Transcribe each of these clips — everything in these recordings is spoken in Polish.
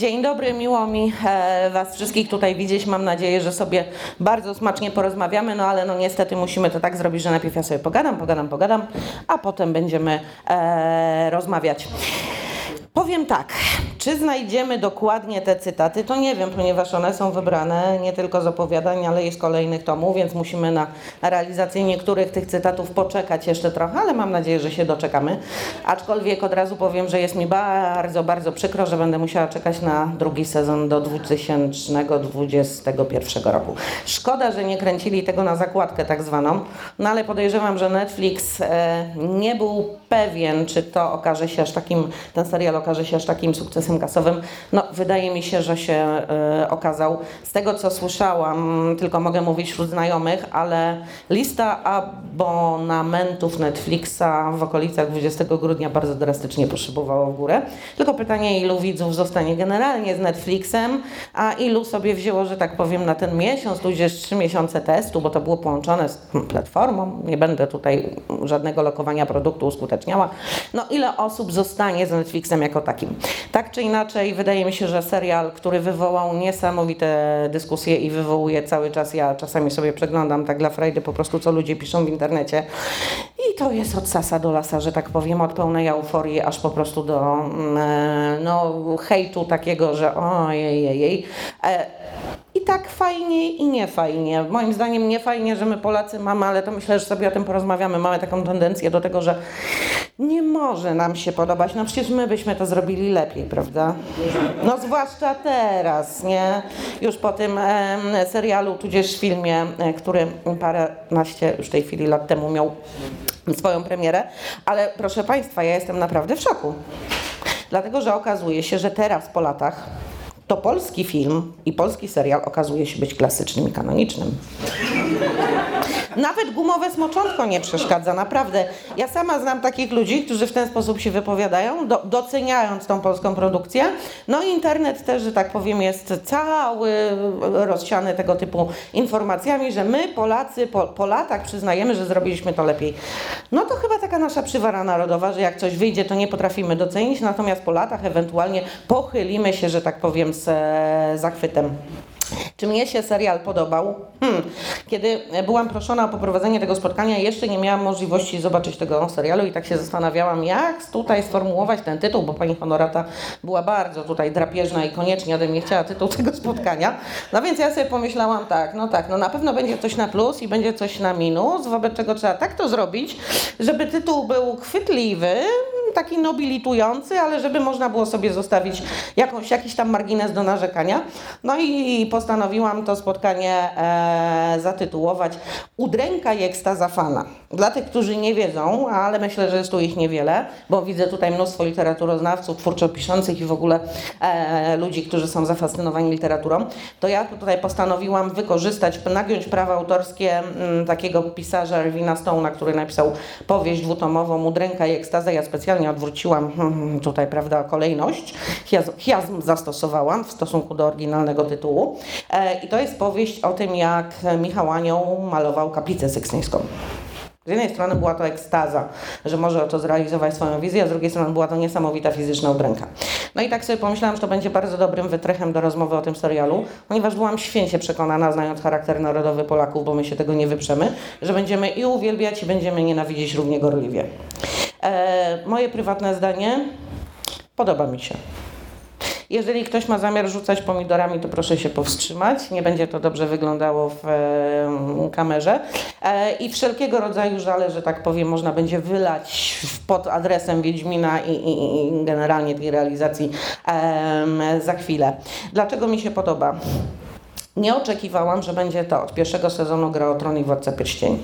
Dzień dobry, miło mi e, Was wszystkich tutaj widzieć. Mam nadzieję, że sobie bardzo smacznie porozmawiamy, no ale no niestety musimy to tak zrobić, że najpierw ja sobie pogadam, pogadam, pogadam, a potem będziemy e, rozmawiać. Powiem tak, czy znajdziemy dokładnie te cytaty, to nie wiem, ponieważ one są wybrane nie tylko z opowiadań, ale i z kolejnych tomów, więc musimy na realizację niektórych tych cytatów poczekać jeszcze trochę, ale mam nadzieję, że się doczekamy. Aczkolwiek od razu powiem, że jest mi bardzo, bardzo przykro, że będę musiała czekać na drugi sezon do 2021 roku. Szkoda, że nie kręcili tego na zakładkę tak zwaną, no ale podejrzewam, że Netflix e, nie był pewien, czy to okaże się aż takim, ten serial okaże się aż takim sukcesem kasowym. No, wydaje mi się, że się y, okazał. Z tego, co słyszałam, tylko mogę mówić wśród znajomych, ale lista abonamentów Netflixa w okolicach 20 grudnia bardzo drastycznie poszybowała w górę. Tylko pytanie, ilu widzów zostanie generalnie z Netflixem, a ilu sobie wzięło, że tak powiem, na ten miesiąc, tudzież trzy miesiące testu, bo to było połączone z platformą. Nie będę tutaj żadnego lokowania produktu uskuteczniała. No, ile osób zostanie z Netflixem jako takim? Tak czy inaczej, wydaje mi się, że serial, który wywołał niesamowite dyskusje i wywołuje cały czas, ja czasami sobie przeglądam tak dla frajdy po prostu, co ludzie piszą w internecie. I to jest od sasa do lasa, że tak powiem, od pełnej euforii, aż po prostu do mm, no, hejtu takiego, że ojej, jej, jej. E, i tak fajnie i nie fajnie. Moim zdaniem nie fajnie, że my Polacy mamy, ale to myślę, że sobie o tym porozmawiamy. Mamy taką tendencję do tego, że nie może nam się podobać. No przecież my byśmy to zrobili lepiej, prawda? No zwłaszcza teraz, nie? Już po tym e, serialu, tudzież filmie, e, który paręnaście już tej chwili lat temu miał swoją premierę. Ale proszę Państwa, ja jestem naprawdę w szoku. Dlatego, że okazuje się, że teraz po latach to polski film i polski serial okazuje się być klasycznym i kanonicznym. Nawet gumowe smoczątko nie przeszkadza, naprawdę. Ja sama znam takich ludzi, którzy w ten sposób się wypowiadają, do, doceniając tą polską produkcję. No i internet też, że tak powiem, jest cały rozsiany tego typu informacjami, że my Polacy po, po latach przyznajemy, że zrobiliśmy to lepiej. No to chyba taka nasza przywara narodowa, że jak coś wyjdzie, to nie potrafimy docenić, natomiast po latach ewentualnie pochylimy się, że tak powiem, z e, zachwytem. Czy mnie się serial podobał? Hmm. Kiedy byłam proszona o poprowadzenie tego spotkania, jeszcze nie miałam możliwości zobaczyć tego serialu i tak się zastanawiałam, jak tutaj sformułować ten tytuł, bo pani Honorata była bardzo tutaj drapieżna i koniecznie ode mnie chciała tytuł tego spotkania. No więc ja sobie pomyślałam tak, no tak, no na pewno będzie coś na plus i będzie coś na minus, wobec czego trzeba tak to zrobić, żeby tytuł był chwytliwy, taki nobilitujący, ale żeby można było sobie zostawić jakąś, jakiś tam margines do narzekania. No i postanowiłam to spotkanie e, zatytułować Udręka i ekstaza fana. Dla tych, którzy nie wiedzą, ale myślę, że jest tu ich niewiele, bo widzę tutaj mnóstwo literaturoznawców, twórczo piszących i w ogóle e, ludzi, którzy są zafascynowani literaturą, to ja tutaj postanowiłam wykorzystać, nagiąć prawa autorskie m, mm, takiego pisarza Erwina Stone'a, który napisał powieść dwutomową Udręka i ekstaza. Ja specjalnie odwróciłam hmm, tutaj, prawda, kolejność. Chiazm, chiazm zastosowałam w stosunku do oryginalnego tytułu. E, I to jest powieść o tym, jak Michał Anioł malował kaplicę sykstyńską. Z jednej strony była to ekstaza, że może to zrealizować swoją wizję, a z drugiej strony była to niesamowita fizyczna udręka. No i tak sobie pomyślałam, że to będzie bardzo dobrym wytrechem do rozmowy o tym serialu, ponieważ byłam święcie przekonana, znając charakter narodowy Polaków, bo my się tego nie wyprzemy, że będziemy i uwielbiać, i będziemy nienawidzieć równie gorliwie. E, moje prywatne zdanie podoba mi się. Jeżeli ktoś ma zamiar rzucać pomidorami, to proszę się powstrzymać. Nie będzie to dobrze wyglądało w e, kamerze. E, I wszelkiego rodzaju żale, że tak powiem, można będzie wylać pod adresem Wiedźmina i, i, i generalnie tej realizacji e, za chwilę. Dlaczego mi się podoba? Nie oczekiwałam, że będzie to od pierwszego sezonu Gra o Tron i Władca Pierścieni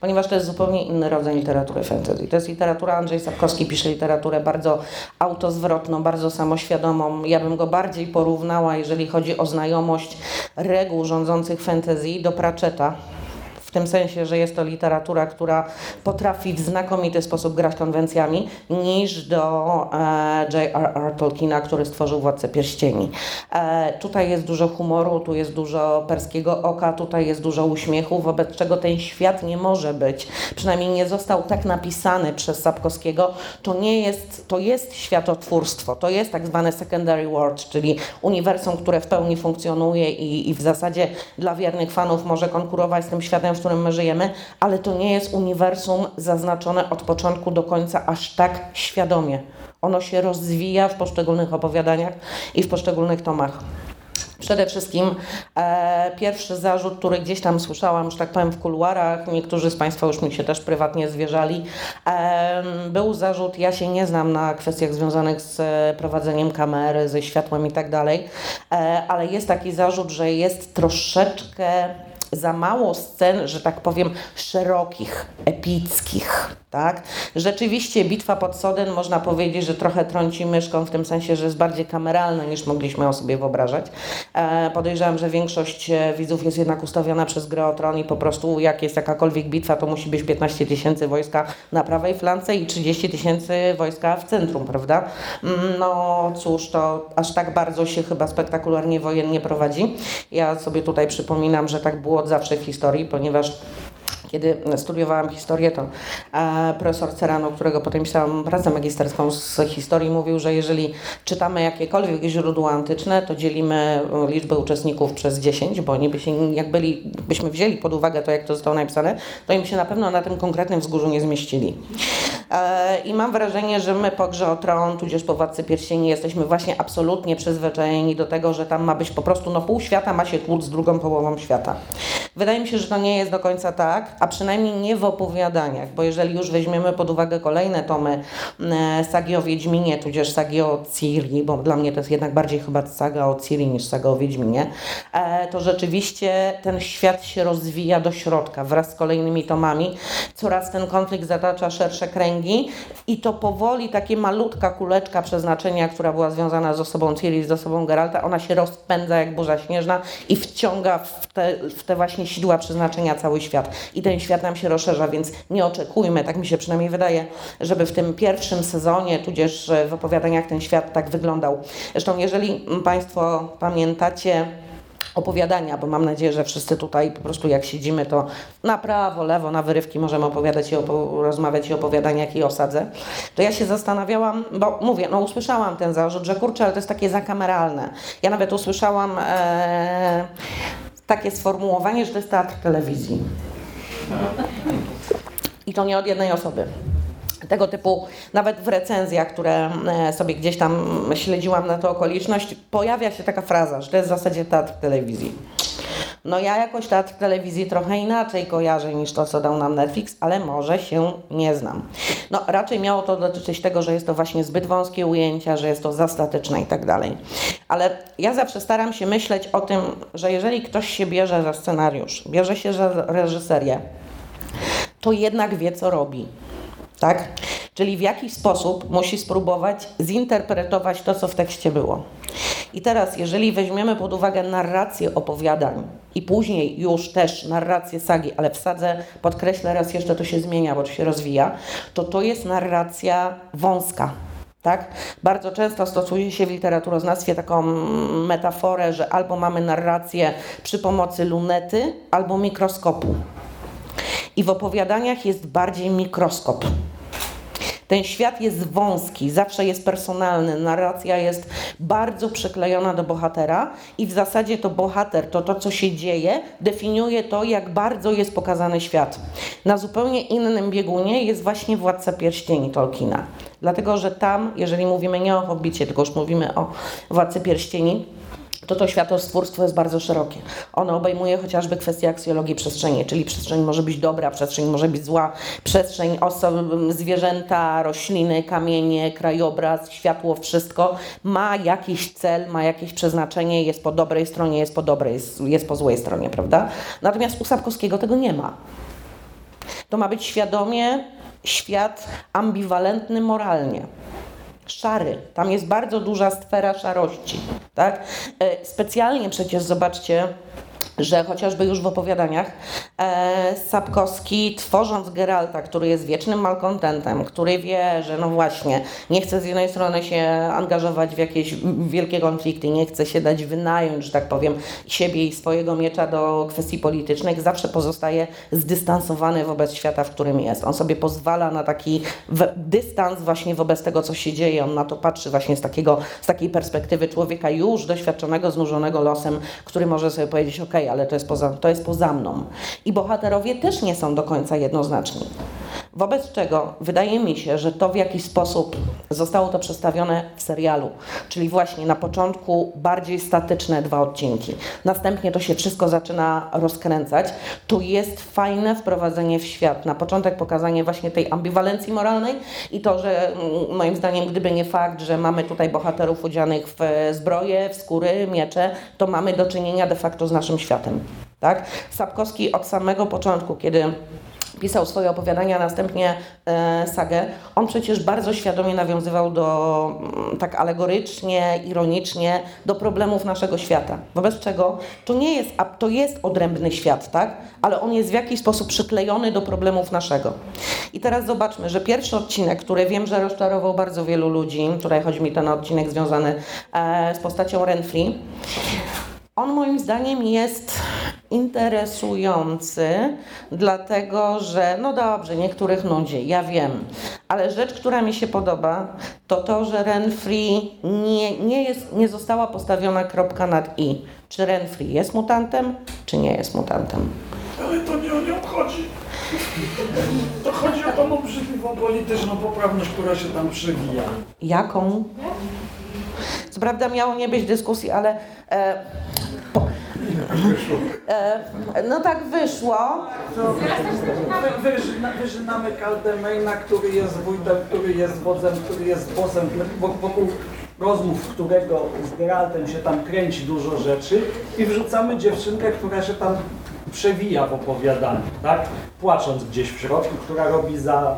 ponieważ to jest zupełnie inny rodzaj literatury fantasy. To jest literatura, Andrzej Sapkowski pisze literaturę bardzo autozwrotną, bardzo samoświadomą. Ja bym go bardziej porównała, jeżeli chodzi o znajomość reguł rządzących fantasy, do Pratchetta tym sensie, że jest to literatura, która potrafi w znakomity sposób grać konwencjami, niż do e, J.R.R. Tolkiena, który stworzył Władcę Pierścieni. E, tutaj jest dużo humoru, tu jest dużo perskiego oka, tutaj jest dużo uśmiechu, wobec czego ten świat nie może być, przynajmniej nie został tak napisany przez Sapkowskiego, to nie jest, to jest światotwórstwo, to jest tak zwane secondary world, czyli uniwersum, które w pełni funkcjonuje i, i w zasadzie dla wiernych fanów może konkurować z tym światem, w którym my żyjemy, ale to nie jest uniwersum zaznaczone od początku do końca aż tak świadomie. Ono się rozwija w poszczególnych opowiadaniach i w poszczególnych tomach. Przede wszystkim e, pierwszy zarzut, który gdzieś tam słyszałam, że tak powiem, w kuluarach, niektórzy z Państwa już mi się też prywatnie zwierzali, e, był zarzut, ja się nie znam na kwestiach związanych z prowadzeniem kamery, ze światłem i tak dalej, e, ale jest taki zarzut, że jest troszeczkę za mało scen, że tak powiem, szerokich, epickich. Tak? Rzeczywiście bitwa pod Soden można powiedzieć, że trochę trąci myszką w tym sensie, że jest bardziej kameralna niż mogliśmy ją sobie wyobrażać. E, podejrzewam, że większość e, widzów jest jednak ustawiona przez grę o tron i po prostu jak jest jakakolwiek bitwa, to musi być 15 tysięcy wojska na prawej flance i 30 tysięcy wojska w centrum, prawda? Mm, no cóż, to aż tak bardzo się chyba spektakularnie wojennie prowadzi. Ja sobie tutaj przypominam, że tak było od zawsze w historii, ponieważ kiedy studiowałam historię, to e, profesor Cerano, którego potem pisałam pracę magisterską z historii, mówił, że jeżeli czytamy jakiekolwiek źródła antyczne, to dzielimy liczbę uczestników przez 10, bo oni by się, jak byli, byśmy wzięli pod uwagę to, jak to zostało napisane, to im się na pewno na tym konkretnym wzgórzu nie zmieścili. E, I mam wrażenie, że my po Grze o Tron, tudzież po Władcy Pierścieni jesteśmy właśnie absolutnie przyzwyczajeni do tego, że tam ma być po prostu, no pół świata ma się tłuc z drugą połową świata. Wydaje mi się, że to nie jest do końca tak, a przynajmniej nie w opowiadaniach, bo jeżeli już weźmiemy pod uwagę kolejne tomy e, sagi o Wiedźminie, tudzież sagi o Ciri, bo dla mnie to jest jednak bardziej chyba saga o Ciri niż saga o Wiedźminie, e, to rzeczywiście ten świat się rozwija do środka wraz z kolejnymi tomami. Coraz ten konflikt zatacza szersze kręgi i to powoli takie malutka kuleczka przeznaczenia, która była związana z osobą Ciri, z osobą Geralta, ona się rozpędza jak burza śnieżna i wciąga w te, w te właśnie sidła przeznaczenia cały świat. I ten świat nam się rozszerza, więc nie oczekujmy, tak mi się przynajmniej wydaje, żeby w tym pierwszym sezonie, tudzież w opowiadaniach ten świat tak wyglądał. Zresztą, jeżeli Państwo pamiętacie, opowiadania, bo mam nadzieję, że wszyscy tutaj po prostu jak siedzimy, to na prawo, lewo, na wyrywki możemy opowiadać i opo rozmawiać i opowiadaniach i osadze, to ja się zastanawiałam, bo mówię, no usłyszałam ten zarzut, że kurczę, ale to jest takie zakameralne. Ja nawet usłyszałam e, takie sformułowanie, że to jest teatr telewizji. I to nie od jednej osoby. Tego typu, nawet w recenzjach, które e, sobie gdzieś tam śledziłam na tę okoliczność, pojawia się taka fraza, że to jest w zasadzie teatr telewizji. No ja jakoś teatr telewizji trochę inaczej kojarzę niż to, co dał nam Netflix, ale może się nie znam. No raczej miało to dotyczyć tego, że jest to właśnie zbyt wąskie ujęcia, że jest to za statyczne i tak dalej. Ale ja zawsze staram się myśleć o tym, że jeżeli ktoś się bierze za scenariusz, bierze się za reżyserię, to jednak wie, co robi. Tak? Czyli w jakiś sposób musi spróbować zinterpretować to, co w tekście było. I teraz, jeżeli weźmiemy pod uwagę narrację opowiadań i później już też narrację sagi, ale wsadzę, podkreślę raz jeszcze, to się zmienia, bo to się rozwija, to to jest narracja wąska. Tak? Bardzo często stosuje się w literaturoznawstwie taką metaforę, że albo mamy narrację przy pomocy lunety, albo mikroskopu. I w opowiadaniach jest bardziej mikroskop. Ten świat jest wąski, zawsze jest personalny, narracja jest bardzo przyklejona do bohatera i w zasadzie to bohater, to to co się dzieje, definiuje to, jak bardzo jest pokazany świat. Na zupełnie innym biegunie jest właśnie Władca Pierścieni Tolkiena. Dlatego, że tam, jeżeli mówimy nie o Hobbicie, tylko już mówimy o Władcy Pierścieni, to to światostwórstwo jest bardzo szerokie. Ono obejmuje chociażby kwestię aksjologii przestrzeni, czyli przestrzeń może być dobra, przestrzeń może być zła, przestrzeń, osoby, zwierzęta, rośliny, kamienie, krajobraz, światło, wszystko ma jakiś cel, ma jakieś przeznaczenie, jest po dobrej stronie, jest po dobrej, jest, jest po złej stronie, prawda? Natomiast u Sapkowskiego tego nie ma. To ma być świadomie świat ambiwalentny moralnie szary. Tam jest bardzo duża sfera szarości. Tak? E, specjalnie przecież zobaczcie, że chociażby już w opowiadaniach e, Sapkowski, tworząc Geralta, który jest wiecznym malkontentem, który wie, że no właśnie, nie chce z jednej strony się angażować w jakieś wielkie konflikty, nie chce się dać wynająć, że tak powiem, siebie i swojego miecza do kwestii politycznych, zawsze pozostaje zdystansowany wobec świata, w którym jest. On sobie pozwala na taki dystans właśnie wobec tego, co się dzieje. On na to patrzy właśnie z, takiego, z takiej perspektywy człowieka już doświadczonego, znużonego losem, który może sobie powiedzieć, ok, ale to jest, poza, to jest poza mną. I bohaterowie też nie są do końca jednoznaczni. Wobec czego wydaje mi się, że to w jakiś sposób zostało to przedstawione w serialu, czyli właśnie na początku bardziej statyczne dwa odcinki, następnie to się wszystko zaczyna rozkręcać. Tu jest fajne wprowadzenie w świat. Na początek pokazanie właśnie tej ambiwalencji moralnej i to, że mm, moim zdaniem, gdyby nie fakt, że mamy tutaj bohaterów udzianych w e, zbroje, w skóry, miecze, to mamy do czynienia de facto z naszym światem. Tak? Sapkowski od samego początku, kiedy pisał swoje opowiadania, a następnie e, sagę, on przecież bardzo świadomie nawiązywał do, mm, tak alegorycznie, ironicznie, do problemów naszego świata. Wobec czego to nie jest, a to jest odrębny świat, tak? Ale on jest w jakiś sposób przyklejony do problemów naszego. I teraz zobaczmy, że pierwszy odcinek, który wiem, że rozczarował bardzo wielu ludzi, tutaj chodzi mi ten odcinek związany e, z postacią Renfree, on moim zdaniem jest interesujący, dlatego że, no dobrze, niektórych nudzi, ja wiem, ale rzecz, która mi się podoba, to to, że Renfree nie, nie, jest, nie została postawiona kropka nad i. Czy Renfree jest mutantem, czy nie jest mutantem? Ale to nie o nią chodzi. To chodzi o tą obrzydliwą polityczną poprawność, która się tam przewija. Jaką? Co prawda miało nie być dyskusji, ale e, no tak wyszło. Wy, wyżyna, wyżynamy Caldemaina, który jest wójtem, który jest wodzem, który jest bossem, wo- wokół rozmów, którego z Geraltem się tam kręci dużo rzeczy i wrzucamy dziewczynkę, która się tam przewija w opowiadaniu, tak? Płacząc gdzieś w środku, która robi za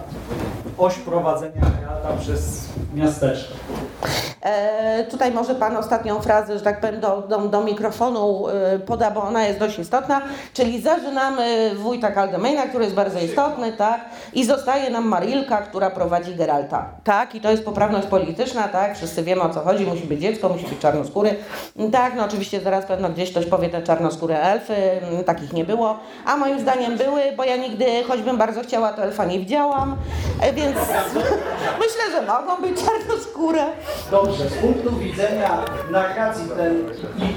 oś prowadzenia Geralta przez miasteczko. E, tutaj może Pan ostatnią frazę, że tak powiem, do, do, do mikrofonu e, poda, bo ona jest dość istotna, czyli zażynamy wójta Caldemaina, który jest bardzo istotny, tak, i zostaje nam Marilka, która prowadzi Geralta, tak, i to jest poprawność polityczna, tak, wszyscy wiemy o co chodzi, musi być dziecko, musi być czarnoskóry, tak, no oczywiście zaraz pewno gdzieś ktoś powie te czarnoskóre elfy, m, takich nie było, a moim zdaniem były, bo ja nigdy, choćbym bardzo chciała, to elfa nie widziałam, e, więc myślę, że mogą być czarnoskóre. Dobrze, z punktu widzenia narracji ten i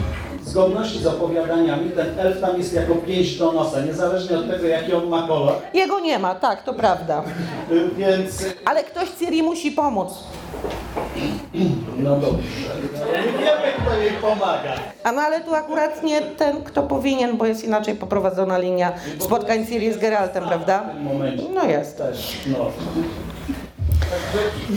zgodności z opowiadaniami, ten elf tam jest jako pięść do nosa, niezależnie od tego, jaki on ma kolor. Jego nie ma, tak, to prawda. Więc, Ale ktoś Ciri musi pomóc. no dobrze. Nie wiemy, kto jej pomaga. A no ale tu akurat nie ten, kto powinien, bo jest inaczej poprowadzona linia spotkań Ciri z Geraltem, prawda? W tym momencie. No jest. Też, no.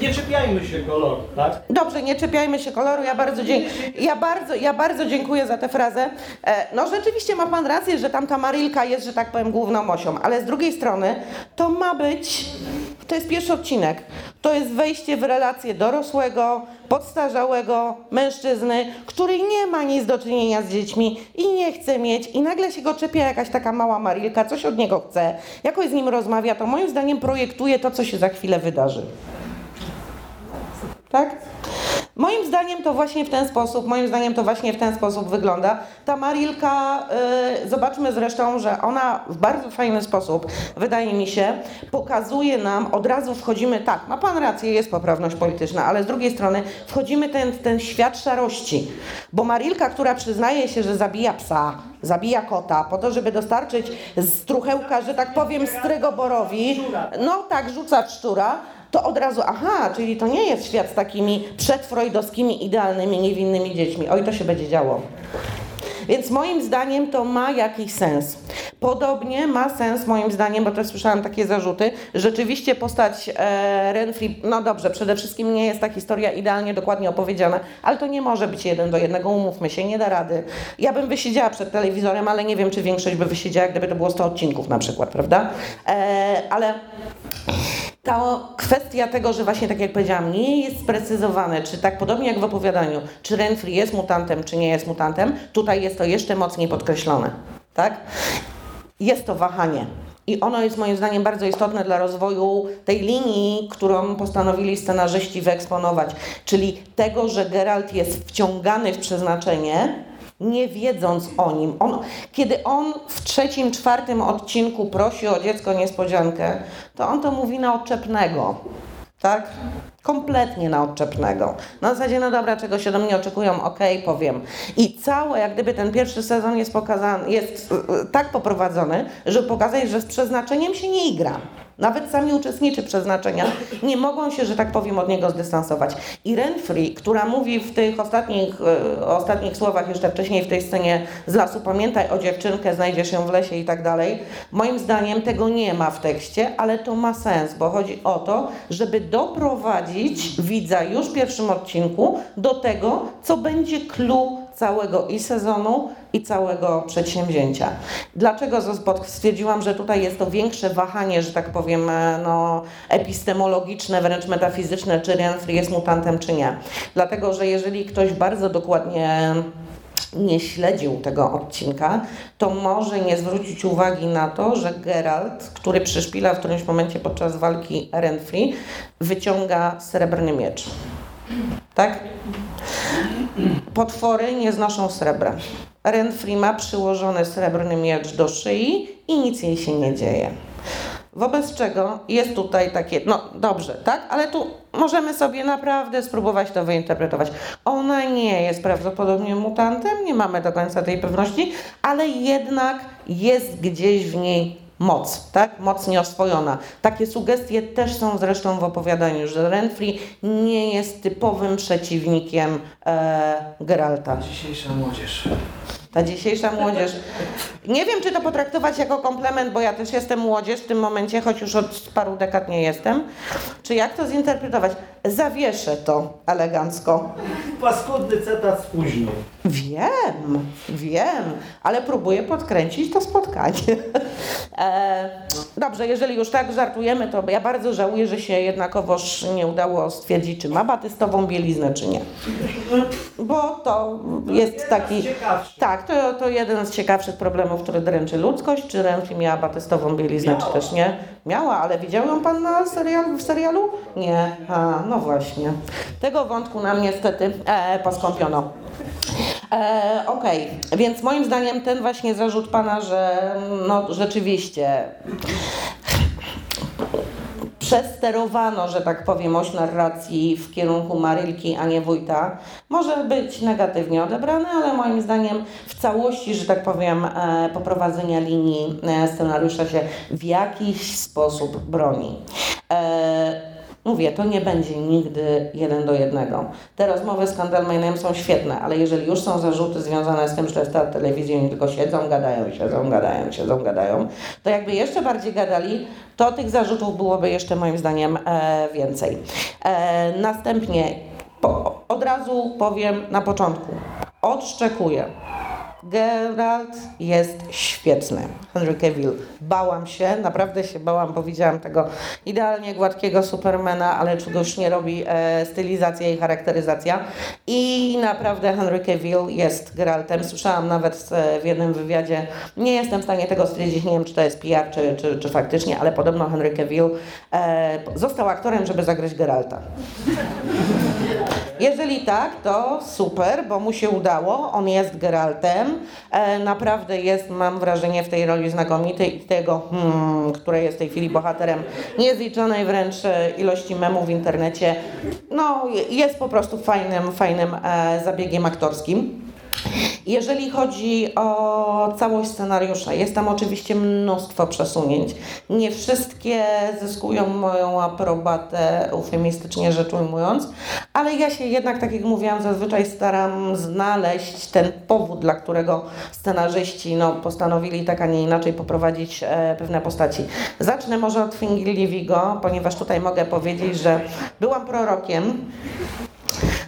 Nie czepiajmy się koloru, tak? Dobrze, nie czepiajmy się koloru. Ja bardzo, dzie- ja bardzo, ja bardzo dziękuję za tę frazę. E, no rzeczywiście ma Pan rację, że tamta Marilka jest, że tak powiem, główną osią, ale z drugiej strony to ma być, to jest pierwszy odcinek, to jest wejście w relację dorosłego, podstarzałego mężczyzny, który nie ma nic do czynienia z dziećmi i nie chce mieć i nagle się go czepia jakaś taka mała Marilka, coś od niego chce, jakoś z nim rozmawia, to moim zdaniem projektuje to, co się za chwilę wydarzy. Tak? Moim zdaniem to właśnie w ten sposób, moim zdaniem to właśnie w ten sposób wygląda. Ta Marilka, y, zobaczmy zresztą, że ona w bardzo fajny sposób, wydaje mi się, pokazuje nam, od razu wchodzimy, tak, ma Pan rację, jest poprawność polityczna, ale z drugiej strony wchodzimy ten, ten świat szarości, bo Marilka, która przyznaje się, że zabija psa, zabija kota, po to, żeby dostarczyć z truchełka, że tak powiem, strygoborowi, no tak, rzuca szczura, to od razu, aha, czyli to nie jest świat z takimi przedfreudowskimi, idealnymi, niewinnymi dziećmi. Oj, to się będzie działo. Więc moim zdaniem to ma jakiś sens. Podobnie ma sens moim zdaniem, bo też słyszałam takie zarzuty, rzeczywiście postać e, Renfrey, no dobrze, przede wszystkim nie jest ta historia idealnie dokładnie opowiedziana, ale to nie może być jeden do jednego, umówmy się, nie da rady. Ja bym wysiedziała przed telewizorem, ale nie wiem, czy większość by wysiedziała, gdyby to było 100 odcinków na przykład, prawda? E, ale ta kwestia tego, że właśnie tak jak powiedziałam, nie jest sprecyzowane, czy tak podobnie jak w opowiadaniu, czy Renfrey jest mutantem, czy nie jest mutantem, tutaj jest to jeszcze mocniej podkreślone. tak? Jest to wahanie. I ono jest moim zdaniem bardzo istotne dla rozwoju tej linii, którą postanowili scenarzyści wyeksponować, czyli tego, że Geralt jest wciągany w przeznaczenie, nie wiedząc o nim. On, kiedy on w trzecim, czwartym odcinku prosi o dziecko niespodziankę, to on to mówi na odczepnego. Tak? Kompletnie na odczepnego. Na zasadzie, no dobra, czego się do mnie oczekują, okej, powiem. I całe, jak gdyby ten pierwszy sezon jest pokazany, jest y, y, tak poprowadzony, żeby pokazać, że z przeznaczeniem się nie igra. Nawet sami uczestnicy przeznaczenia nie mogą się, że tak powiem, od niego zdystansować. I Renfrey, która mówi w tych ostatnich, e, ostatnich słowach, jeszcze wcześniej w tej scenie z lasu, pamiętaj o dziewczynkę, znajdziesz ją w lesie i tak dalej, moim zdaniem tego nie ma w tekście, ale to ma sens, bo chodzi o to, żeby doprowadzić widza już w pierwszym odcinku do tego, co będzie clue całego i sezonu, i całego przedsięwzięcia. Dlaczego stwierdziłam, że tutaj jest to większe wahanie, że tak powiem, e, no, epistemologiczne, wręcz metafizyczne, czy Renfrey jest mutantem, czy nie. Dlatego, że jeżeli ktoś bardzo dokładnie nie śledził tego odcinka, to może nie zwrócić uwagi na to, że Geralt, który przyszpila w którymś momencie podczas walki Renfrey, wyciąga srebrny miecz. Tak? Potwory nie znoszą srebra. Renfrey ma przyłożony srebrny miecz do szyi i nic jej się nie dzieje. Wobec czego jest tutaj takie, no dobrze, tak? Ale tu możemy sobie naprawdę spróbować to wyinterpretować. Ona nie jest prawdopodobnie mutantem, nie mamy do końca tej pewności, ale jednak jest gdzieś w niej moc, tak? Moc nieoswojona. Takie sugestie też są zresztą w opowiadaniu, że Renfrey nie jest typowym przeciwnikiem e, Geralta. Dzisiejsza młodzież. Ta dzisiejsza młodzież. Nie wiem, czy to potraktować jako komplement, bo ja też jestem młodzież w tym momencie, choć już od paru dekad nie jestem. Czy jak to zinterpretować? Zawieszę to elegancko. Paskudny cytat spóźnił. Wiem, wiem, ale próbuję podkręcić to spotkanie. E, dobrze, jeżeli już tak żartujemy, to ja bardzo żałuję, że się jednakowoż nie udało stwierdzić, czy ma batystową bieliznę, czy nie. Bo to jest taki. Tak, to, to jeden z ciekawszych problemów, który dręczy ludzkość. Czy Renfri miała batystową bieliznę, czy też nie? Miała, ale widział ją pan na serialu, w serialu? Nie. A, no właśnie. Tego wątku nam niestety e, poskąpiono. E, Okej, więc moim zdaniem ten właśnie zarzut pana, że no rzeczywiście przesterowano, że tak powiem, oś narracji w kierunku Marylki, a nie wójta, może być negatywnie odebrany, ale moim zdaniem w całości, że tak powiem, e, poprowadzenia linii e, scenariusza się w jakiś sposób broni. Mówię, to nie będzie nigdy jeden do jednego. Te rozmowy z Kandelmainem są świetne, ale jeżeli już są zarzuty związane z tym, że to jest ta telewizja i tylko siedzą, gadają, siedzą, gadają, siedzą, gadają, to jakby jeszcze bardziej gadali, to tych zarzutów byłoby jeszcze moim zdaniem e, więcej. E, następnie po, od razu powiem na początku, odszczekuję. Geralt jest świetny. Henry Cavill. Bałam się, naprawdę się bałam, bo widziałam tego idealnie gładkiego Supermana, ale czegoś nie robi e, stylizacja i charakteryzacja. I naprawdę Henry Cavill jest Geraltem. Słyszałam nawet e, w jednym wywiadzie, nie jestem w stanie tego stwierdzić, nie wiem czy to jest PR, czy, czy, czy faktycznie, ale podobno Henry Cavill e, został aktorem, żeby zagrać Geralta. Jeżeli tak, to super, bo mu się udało. On jest Geraltem. E, naprawdę jest, mam wrażenie, w tej roli znakomity i tego, hmm, które jest w tej chwili bohaterem niezliczonej wręcz e, ilości memów w internecie. No, jest po prostu fajnym, fajnym e, zabiegiem aktorskim. Jeżeli chodzi o całość scenariusza, jest tam oczywiście mnóstwo przesunięć. Nie wszystkie zyskują moją aprobatę, eufemistycznie rzecz ujmując, ale ja się jednak, tak jak mówiłam, zazwyczaj staram znaleźć ten powód, dla którego scenarzyści no, postanowili tak, a nie inaczej poprowadzić e, pewne postaci. Zacznę może od Fingillivigo, ponieważ tutaj mogę powiedzieć, że byłam prorokiem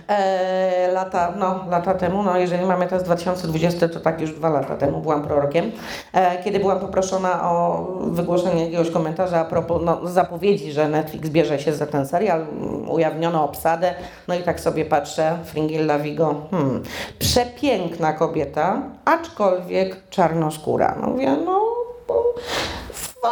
E, lata, no, lata temu, no jeżeli mamy teraz 2020, to tak już dwa lata temu byłam prorokiem, e, kiedy byłam poproszona o wygłoszenie jakiegoś komentarza a propos no, zapowiedzi, że Netflix bierze się za ten serial, ujawniono obsadę, no i tak sobie patrzę, Fringilla Vigo, hmm, przepiękna kobieta, aczkolwiek czarnoskóra. No mówię, no... Bo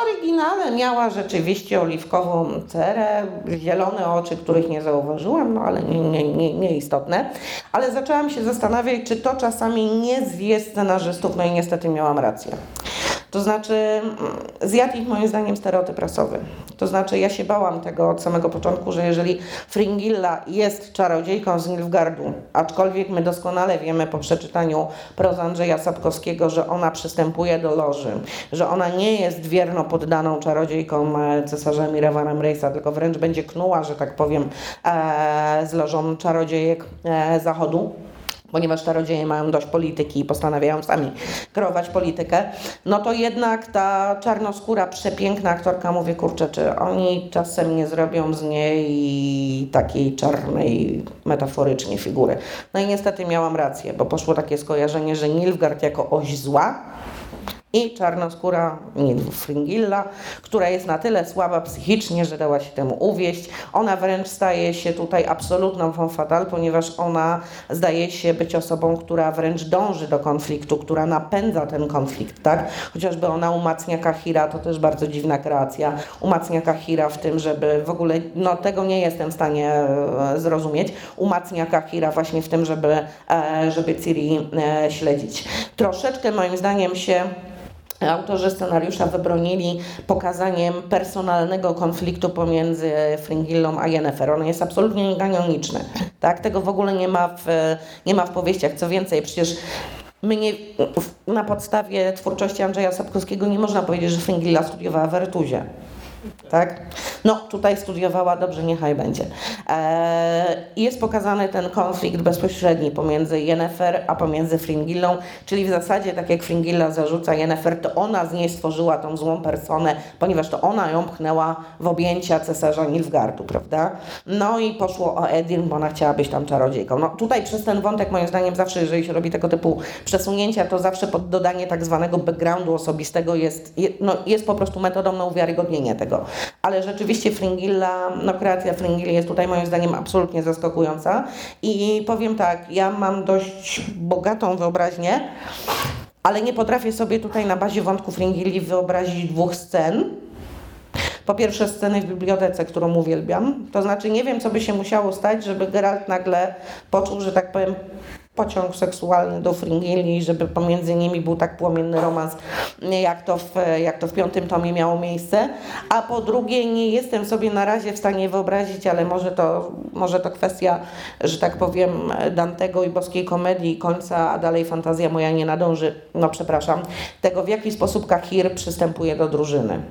oryginale miała rzeczywiście oliwkową cerę, zielone oczy, których nie zauważyłam, no ale nie, nie, nie, nieistotne. Ale zaczęłam się zastanawiać, czy to czasami nie zwie scenarzystów, no i niestety miałam rację. To znaczy, mm, zjadł ich moim zdaniem stereotyp rasowy. To znaczy, ja się bałam tego od samego początku, że jeżeli Fringilla jest czarodziejką z Nilfgardu, aczkolwiek my doskonale wiemy po przeczytaniu proz Andrzeja Sapkowskiego, że ona przystępuje do loży, że ona nie jest wierno poddaną czarodziejką e, cesarza Mirewanem Rejsa, tylko wręcz będzie knuła, że tak powiem, e, z lożą czarodziejek e, zachodu ponieważ czarodzieje mają dość polityki i postanawiają sami kreować politykę, no to jednak ta czarnoskóra, przepiękna aktorka mówi, kurczę, czy oni czasem nie zrobią z niej takiej czarnej, metaforycznie figury. No i niestety miałam rację, bo poszło takie skojarzenie, że Nilfgaard jako oś zła, i czarnoskóra Fringilla, która jest na tyle słaba psychicznie, że dała się temu uwieść. Ona wręcz staje się tutaj absolutną femme ponieważ ona zdaje się być osobą, która wręcz dąży do konfliktu, która napędza ten konflikt, tak? Chociażby ona umacnia Kahira, to też bardzo dziwna kreacja, umacnia Kahira w tym, żeby w ogóle, no tego nie jestem w stanie e, zrozumieć, umacnia Kahira właśnie w tym, żeby, e, żeby Ciri e, śledzić. Troszeczkę moim zdaniem się Autorzy scenariusza wybronili pokazaniem personalnego konfliktu pomiędzy Fringillą a Yennefer. On jest absolutnie niekanoniczny. Tak? Tego w ogóle nie ma w, nie ma w powieściach. Co więcej, przecież my nie, na podstawie twórczości Andrzeja Sapkowskiego nie można powiedzieć, że Fringilla studiowała w Ertuzie tak? No, tutaj studiowała, dobrze, niechaj będzie. Eee, jest pokazany ten konflikt bezpośredni pomiędzy Yennefer a pomiędzy Fringillą, czyli w zasadzie tak jak Fringilla zarzuca Yennefer, to ona z niej stworzyła tą złą personę, ponieważ to ona ją pchnęła w objęcia cesarza Nilfgardu, prawda? No i poszło o Edirn, bo ona chciała być tam czarodziejką. No tutaj przez ten wątek moim zdaniem zawsze, jeżeli się robi tego typu przesunięcia, to zawsze pod dodanie tak zwanego backgroundu osobistego jest, no, jest po prostu metodą na uwiarygodnienie tego tego. Ale rzeczywiście Fringilla, no kreacja Fringilli jest tutaj moim zdaniem absolutnie zaskakująca i powiem tak, ja mam dość bogatą wyobraźnię, ale nie potrafię sobie tutaj na bazie wątku Fringilli wyobrazić dwóch scen, po pierwsze sceny w bibliotece, którą uwielbiam. To znaczy nie wiem, co by się musiało stać, żeby Geralt nagle poczuł, że tak powiem, pociąg seksualny do Fringilli, żeby pomiędzy nimi był tak płomienny romans, jak to, w, jak to w piątym tomie miało miejsce. A po drugie, nie jestem sobie na razie w stanie wyobrazić, ale może to, może to kwestia, że tak powiem, Dantego i boskiej komedii końca, a dalej fantazja moja nie nadąży, no przepraszam, tego w jaki sposób Kahir przystępuje do drużyny.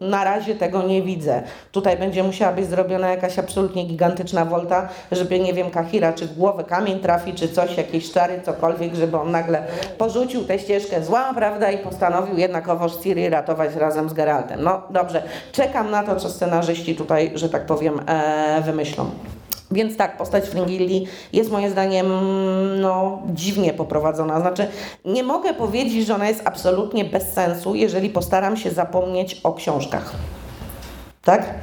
Na razie tego nie widzę. Tutaj będzie musiała być zrobiona jakaś absolutnie gigantyczna wolta, żeby, nie wiem, Kahira czy głowę kamień trafi, czy coś, jakieś czary, cokolwiek, żeby on nagle porzucił tę ścieżkę zła, prawda, i postanowił jednakowoż Ciri ratować razem z Geraltem. No dobrze, czekam na to, co scenarzyści tutaj, że tak powiem, e, wymyślą. Więc tak, postać Fringilli jest moim zdaniem no, dziwnie poprowadzona. Znaczy, nie mogę powiedzieć, że ona jest absolutnie bez sensu, jeżeli postaram się zapomnieć o książkach. Tak?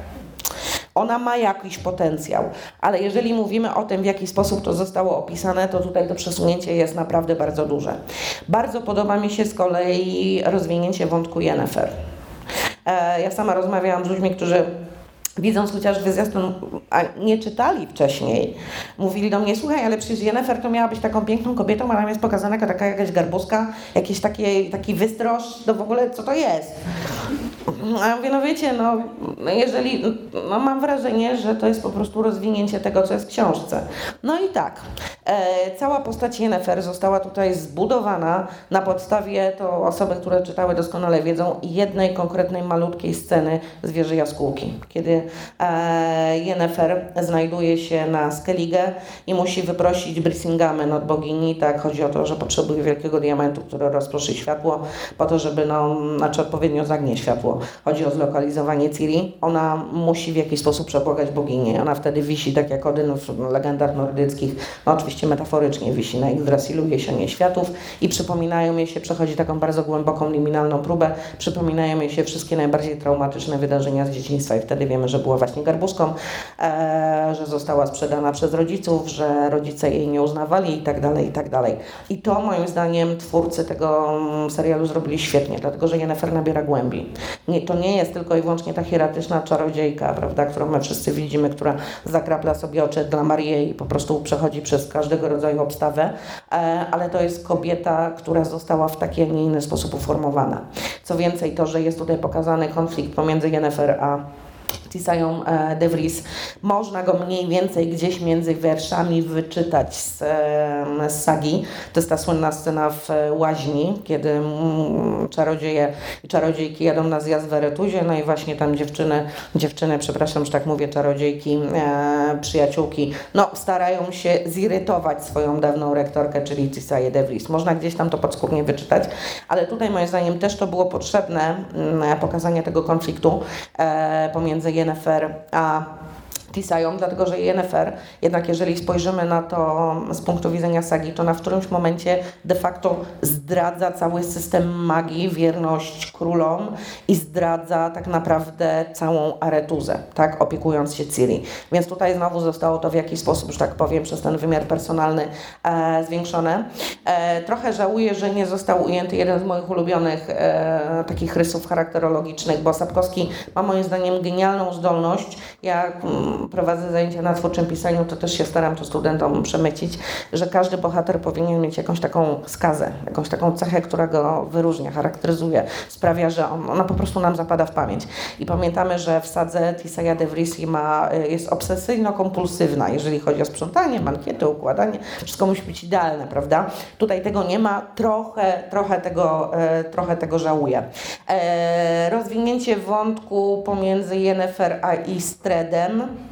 Ona ma jakiś potencjał, ale jeżeli mówimy o tym, w jaki sposób to zostało opisane, to tutaj to przesunięcie jest naprawdę bardzo duże. Bardzo podoba mi się z kolei rozwinięcie wątku Yennefer. E, ja sama rozmawiałam z ludźmi, którzy widząc chociażby zwiastun, a nie czytali wcześniej, mówili do mnie, słuchaj, ale przecież Jennifer to miała być taką piękną kobietą, a tam jest pokazana taka jakaś garbuska, jakiś taki, taki wystroż, to w ogóle co to jest? A ja mówię, no wiecie, no jeżeli, no mam wrażenie, że to jest po prostu rozwinięcie tego, co jest w książce. No i tak, e, cała postać Jennifer została tutaj zbudowana na podstawie, to osoby, które czytały doskonale wiedzą, jednej konkretnej malutkiej sceny z wieży jaskółki, kiedy e, Yennefer znajduje się na Skellige i musi wyprosić Brisingamen od bogini. Tak, chodzi o to, że potrzebuje wielkiego diamentu, który rozproszy światło, po to, żeby, no, znaczy odpowiednio zagnie światło, chodzi o zlokalizowanie Ciri, ona musi w jakiś sposób przebłagać boginię. Ona wtedy wisi, tak jak Odyn w legendach nordyckich, no oczywiście metaforycznie wisi na Yggdrasilu, jesienie światów. I przypominają jej się, przechodzi taką bardzo głęboką liminalną próbę, przypominają jej się wszystkie najbardziej traumatyczne wydarzenia z dzieciństwa i wtedy wiemy, że była właśnie garbuską, e, że została sprzedana przez rodziców, że rodzice jej nie uznawali i tak dalej, i tak dalej. I to moim zdaniem twórcy tego mm, serialu zrobili świetnie, dlatego że Yennefer nabiera głębi. Nie, to nie jest tylko i wyłącznie ta hieratyczna czarodziejka, prawda, którą my wszyscy widzimy, która zakrapla sobie oczy dla Marii i po prostu przechodzi przez każdego rodzaju obstawę, e, ale to jest kobieta, która została w taki, a nie inny sposób uformowana. Co więcej, to, że jest tutaj pokazany konflikt pomiędzy Yennefer a Tisają e, de Vries. Można go mniej więcej gdzieś między wierszami wyczytać z, z sagi. To jest ta słynna scena w e, łaźni, kiedy mm, czarodzieje i czarodziejki jadą na zjazd w Eretuzie, no i właśnie tam dziewczyny, dziewczyny, przepraszam, że tak mówię, czarodziejki, e, przyjaciółki, no starają się zirytować swoją dawną rektorkę, czyli Tisaję de Vries. Można gdzieś tam to podskórnie wyczytać, ale tutaj moim zdaniem też to było potrzebne, mm, pokazanie tego konfliktu e, pomiędzy Yennefer a Tisają, dlatego że Yennefer, jednak jeżeli spojrzymy na to z punktu widzenia sagi, to na w którymś momencie de facto zdradza cały system magii, wierność królom i zdradza tak naprawdę całą Aretuzę, tak, opiekując się Ciri. Więc tutaj znowu zostało to w jakiś sposób, że tak powiem, przez ten wymiar personalny e, zwiększone. E, trochę żałuję, że nie został ujęty jeden z moich ulubionych e, takich rysów charakterologicznych, bo Sapkowski ma moim zdaniem genialną zdolność, jak mm, prowadzę zajęcia na twórczym pisaniu, to też się staram to studentom przemycić, że każdy bohater powinien mieć jakąś taką skazę, jakąś taką cechę, która go wyróżnia, charakteryzuje, sprawia, że on, ona po prostu nam zapada w pamięć. I pamiętamy, że w sadze Tisaya de Vrisi ma, y, jest obsesyjno-kompulsywna, jeżeli chodzi o sprzątanie, mankiety, układanie, wszystko musi być idealne, prawda? Tutaj tego nie ma, trochę, trochę, tego, e, trochę tego żałuję. E, rozwinięcie wątku pomiędzy Yennefer a Istredem,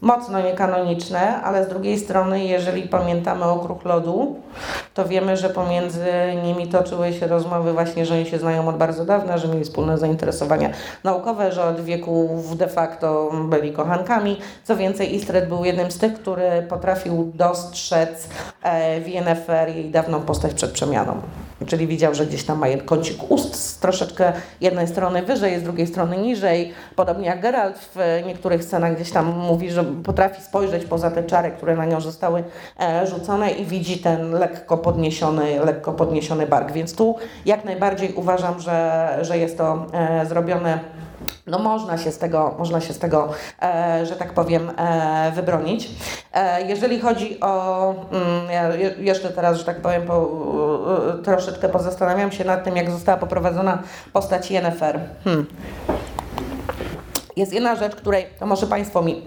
mocno niekanoniczne, ale z drugiej strony, jeżeli pamiętamy o Kruch Lodu, to wiemy, że pomiędzy nimi toczyły się rozmowy właśnie, że oni się znają od bardzo dawna, że mieli wspólne zainteresowania naukowe, że od wieków de facto byli kochankami. Co więcej, Istred był jednym z tych, który potrafił dostrzec e, Yennefer jej dawną postać przed przemianą. Czyli widział, że gdzieś tam ma jed- kącik ust z troszeczkę jednej strony wyżej, z drugiej strony niżej. Podobnie jak Geralt w niektórych scenach gdzieś tam mówi, że potrafi spojrzeć poza te czary, które na nią zostały e, rzucone i widzi ten lekko podniesiony, lekko podniesiony bark. Więc tu jak najbardziej uważam, że, że jest to e, zrobione no można się z tego, można się z tego e, że tak powiem, e, wybronić. E, jeżeli chodzi o, mm, jeszcze teraz, że tak powiem, po, e, troszeczkę pozastanawiam się nad tym, jak została poprowadzona postać Yennefer. Hmm. Jest jedna rzecz, której, to może Państwo mi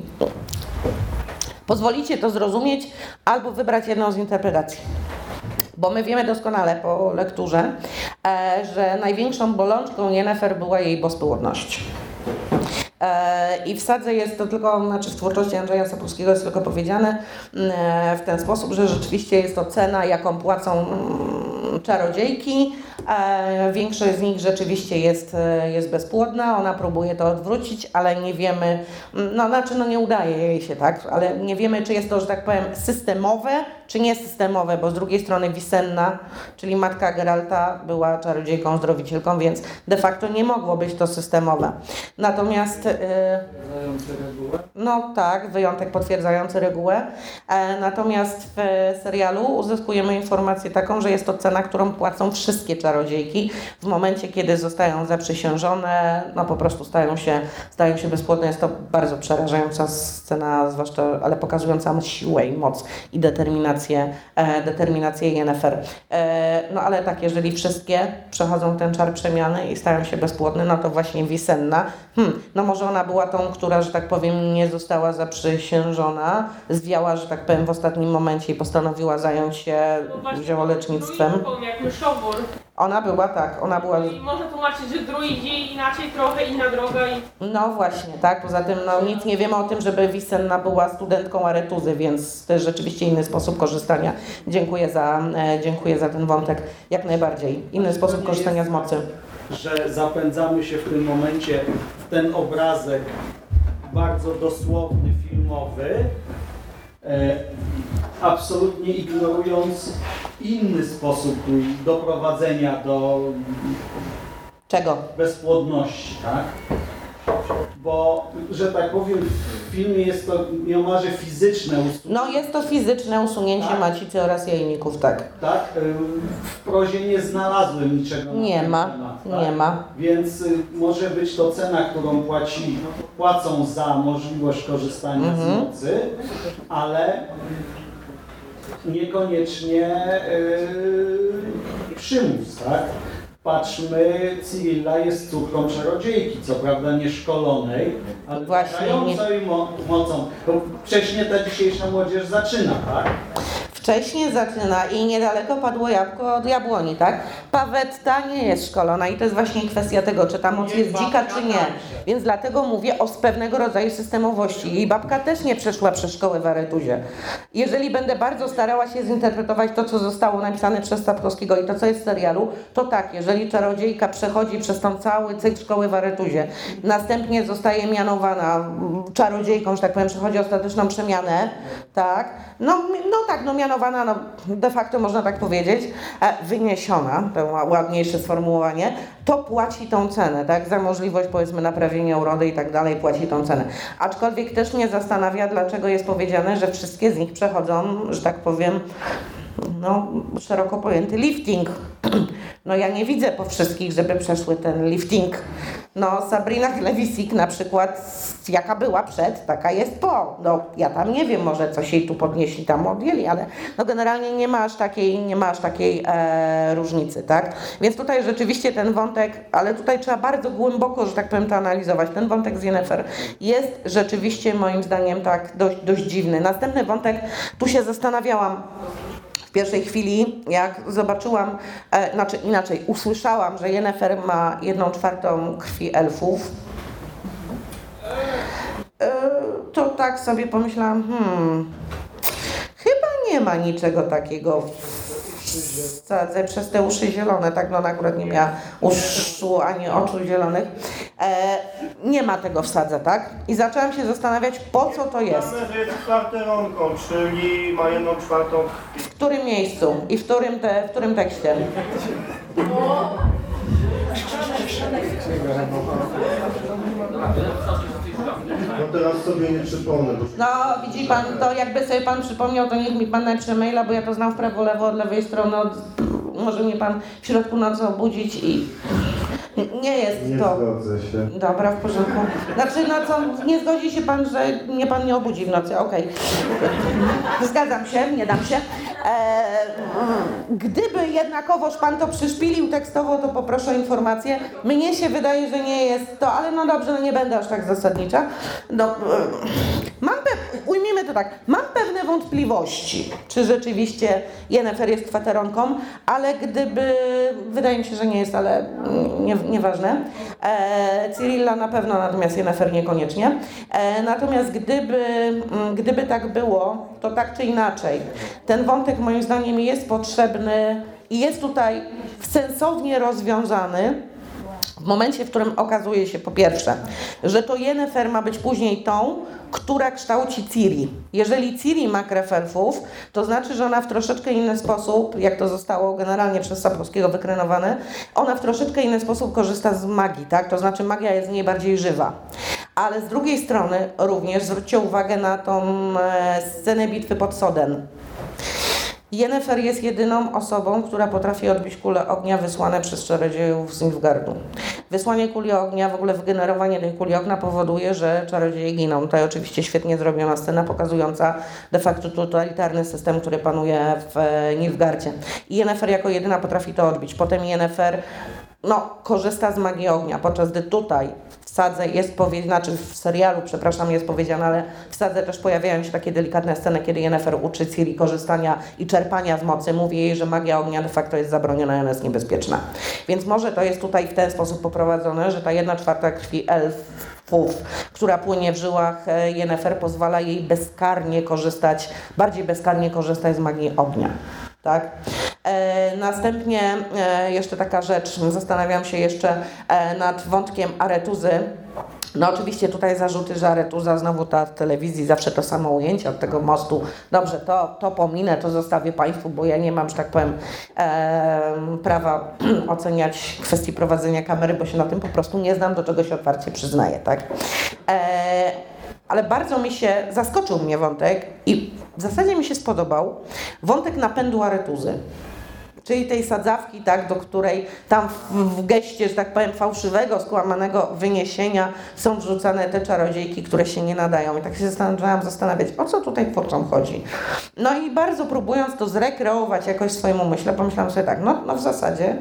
pozwolicie to zrozumieć albo wybrać jedną z interpretacji. Bo my wiemy doskonale po lekturze, e, że największą bolączką Yennefer była jej bospłodność. E, I w sadze jest to tylko, znaczy w twórczości Andrzeja Sapkowskiego jest tylko powiedziane e, w ten sposób, że rzeczywiście jest to cena, jaką płacą mm, czarodziejki. E, Większość z nich rzeczywiście jest, e, jest bezpłodna, ona próbuje to odwrócić, ale nie wiemy, no znaczy no nie udaje jej się, tak, ale nie wiemy, czy jest to, że tak powiem, systemowe, czy niesystemowe, bo z drugiej strony Wisenna, czyli matka Geralta, była czarodziejką, zdrowicielką, więc de facto nie mogło być to systemowe. Natomiast regułę. no tak, wyjątek potwierdzający regułę. E, natomiast w serialu uzyskujemy informację taką, że jest to cena, którą płacą wszystkie czarodziejki w momencie, kiedy zostają zaprzysiężone, no po prostu stają się, stają się bezpłodne. Jest to bardzo przerażająca scena, zwłaszcza, ale pokazująca siłę i moc i determinację, e, determinację Yennefer. E, no ale tak, jeżeli wszystkie przechodzą ten czar przemiany i stają się bezpłodne, no to właśnie Wisenna, hmm, no może ona była tą, która, że tak powiem, nie została zaprzysiężona, zwiała, że tak powiem, w ostatnim momencie i postanowiła zająć się No dziewolecznictwem. druidką, jak myszowór. Ona była tak, ona była I może tłumaczyć, że druidzi inaczej trochę, inna droga i No właśnie, tak. Poza tym no, nic nie wiemy o tym, żeby Wisenna była studentką Aretuzy, więc to jest rzeczywiście inny sposób korzystania. Dziękuję za, e, dziękuję za ten wątek. Jak najbardziej. Inny sposób korzystania z mocy. że zapędzamy się w tym momencie w ten obrazek bardzo dosłowny, filmowy, absolutnie ignorując inny sposób doprowadzenia do Czego? bezpłodności, tak? Bo, że tak powiem, w filmie jest to nieomalże fizyczne usunięcie. No jest to fizyczne usunięcie Tak. macicy oraz jajników, tak. Tak? Y, W prozie nie znalazłem niczego na Nie ten ma, temat, nie ma. Więc y, może być to cena, którą płaci, płacą za możliwość korzystania Mhm. z mocy, ale niekoniecznie y, przymus, tak? Patrzmy, Cyrilla jest córką czarodziejki, co prawda nieszkolonej, ale Właśnie, Właśnie, mo mocą. Bo wcześniej ta dzisiejsza młodzież zaczyna, tak? Wcześniej zaczyna i niedaleko padło jabłko od jabłoni, tak? Pawetta nie jest szkolona i to jest właśnie kwestia tego, czy ta moc jest dzika, czy nie. Więc dlatego mówię o pewnego rodzaju systemowości. Jej babka też nie przeszła przez szkołę w Aretuzie. Jeżeli będę bardzo starała się zinterpretować to, co zostało napisane przez Sapkowskiego i to, co jest w serialu, to tak, jeżeli czarodziejka przechodzi przez tą cały cykl szkoły w Aretuzie, następnie zostaje mianowana czarodziejką, że tak powiem, przechodzi ostateczną przemianę, tak, no, no tak, no mianowana, no de facto można tak powiedzieć, e, wyniesiona, to ła- ładniejsze sformułowanie, to płaci tą cenę, tak, za możliwość powiedzmy naprawienia urody i tak dalej, płaci tą cenę. Aczkolwiek też mnie zastanawia, dlaczego jest powiedziane, że wszystkie z nich przechodzą, że tak powiem, no, szeroko pojęty lifting. No ja nie widzę po wszystkich, żeby przeszły ten lifting. No Sabrina Klewisik na przykład, jaka była przed, taka jest po. No ja tam nie wiem, może coś jej tu podnieśli, tam odjęli, ale no generalnie nie ma aż takiej, nie ma aż takiej e, różnicy, tak? Więc tutaj rzeczywiście ten wątek, ale tutaj trzeba bardzo głęboko, że tak powiem, to analizować. Ten wątek z Jennifer jest rzeczywiście moim zdaniem tak dość, dość dziwny. Następny wątek, tu się zastanawiałam, pierwszej chwili, jak zobaczyłam, e, znaczy inaczej, usłyszałam, że Yennefer ma jedną czwartą krwi elfów, e, to tak sobie pomyślałam, hmm, chyba nie ma niczego takiego w sadze przez te uszy zielone, tak no ona akurat nie miała uszu ani oczu zielonych. E, nie ma tego w sadze, tak? I zaczęłam się zastanawiać, po co to jest. Mamy, że jest kwarteronką, czyli ma jedną czwartą. W którym miejscu i w którym, te, w którym tekście? No teraz sobie nie przypomnę, bo No, widzi pan, to jakby sobie pan przypomniał, to niech mi pan napisze maila, bo ja to znam w prawo, lewo, od lewej strony, od, może mnie pan w środku nocy obudzić i nie jest nie to... zgodzę się. Dobra, w porządku. Znaczy, no co, nie zgodzi się pan, że mnie pan nie obudzi w nocy, okej. Zgadzam się, nie dam się. Eee, gdyby jednakowoż pan to przyszpilił tekstowo, to poproszę o informację. Mnie się wydaje, że nie jest to, ale no dobrze, no nie będę aż tak zasadnicza. No, e, mam pe- to tak, mam pewne wątpliwości, czy rzeczywiście Jennifer jest kwateronką, ale gdyby, wydaje mi się, że nie jest, ale mm, nie, nieważne. E, Cyrilla na pewno, natomiast Jennifer niekoniecznie. E, natomiast gdyby, mm, gdyby tak było, to tak czy inaczej, ten wątek moim zdaniem jest potrzebny i jest tutaj sensownie rozwiązany. W momencie, w którym okazuje się po pierwsze, że to Yennefer ma być później tą, która kształci Ciri. Jeżeli Ciri ma krew elfów, to znaczy, że ona w troszeczkę inny sposób, jak to zostało generalnie przez Sapkowskiego wykrenowane, ona w troszeczkę inny sposób korzysta z magii, tak? To znaczy magia jest w niej bardziej żywa. Ale z drugiej strony również zwróćcie uwagę na tą e, scenę bitwy pod Soden. Yennefer jest jedyną osobą, która potrafi odbić kule ognia wysłane przez czarodziejów z Nilfgaardu. Wysłanie kuli ognia, w ogóle wygenerowanie tej kuli ognia powoduje, że czarodzieje giną. Tutaj oczywiście świetnie zrobiona scena pokazująca de facto totalitarny system, który panuje w e, Nilfgaardzie. I Yennefer jako jedyna potrafi to odbić. Potem Yennefer no, korzysta z magii ognia, podczas gdy tutaj w sadze jest powiedziane, znaczy w serialu, przepraszam, jest powiedziane, ale w sadze też pojawiają się takie delikatne sceny, kiedy Yennefer uczy Ciri korzystania i czerpania z mocy. Mówi jej, że magia ognia de facto jest zabroniona ona jest niebezpieczna. Więc może to jest tutaj w ten sposób poprowadzone, że ta jedna czwarta krwi elfów, która płynie w żyłach e, Yennefer, pozwala jej bezkarnie korzystać, bardziej bezkarnie korzystać z magii ognia. Tak? E, następnie e, jeszcze taka rzecz, zastanawiam się jeszcze e, nad wątkiem aretuzy. No oczywiście tutaj zarzuty, że aretuza, znowu ta w telewizji, zawsze to samo ujęcie od tego mostu. Dobrze, to, to pominę, to zostawię Państwu, bo ja nie mam, że tak powiem, e, prawa oceniać kwestii prowadzenia kamery, bo się na tym po prostu nie znam, do czego się otwarcie przyznaję, tak? E, ale bardzo mi się, zaskoczył mnie wątek i w zasadzie mi się spodobał wątek napędu aretuzy. Czyli tej sadzawki, tak, do której tam w, w geście, że tak powiem, fałszywego, skłamanego wyniesienia są wrzucane te czarodziejki, które się nie nadają. I tak się zastanawiałam, zastanawiać, o co tutaj twórcom chodzi. No i bardzo próbując to zrekreować jakoś w swoim pomyślałam sobie tak, no, no w zasadzie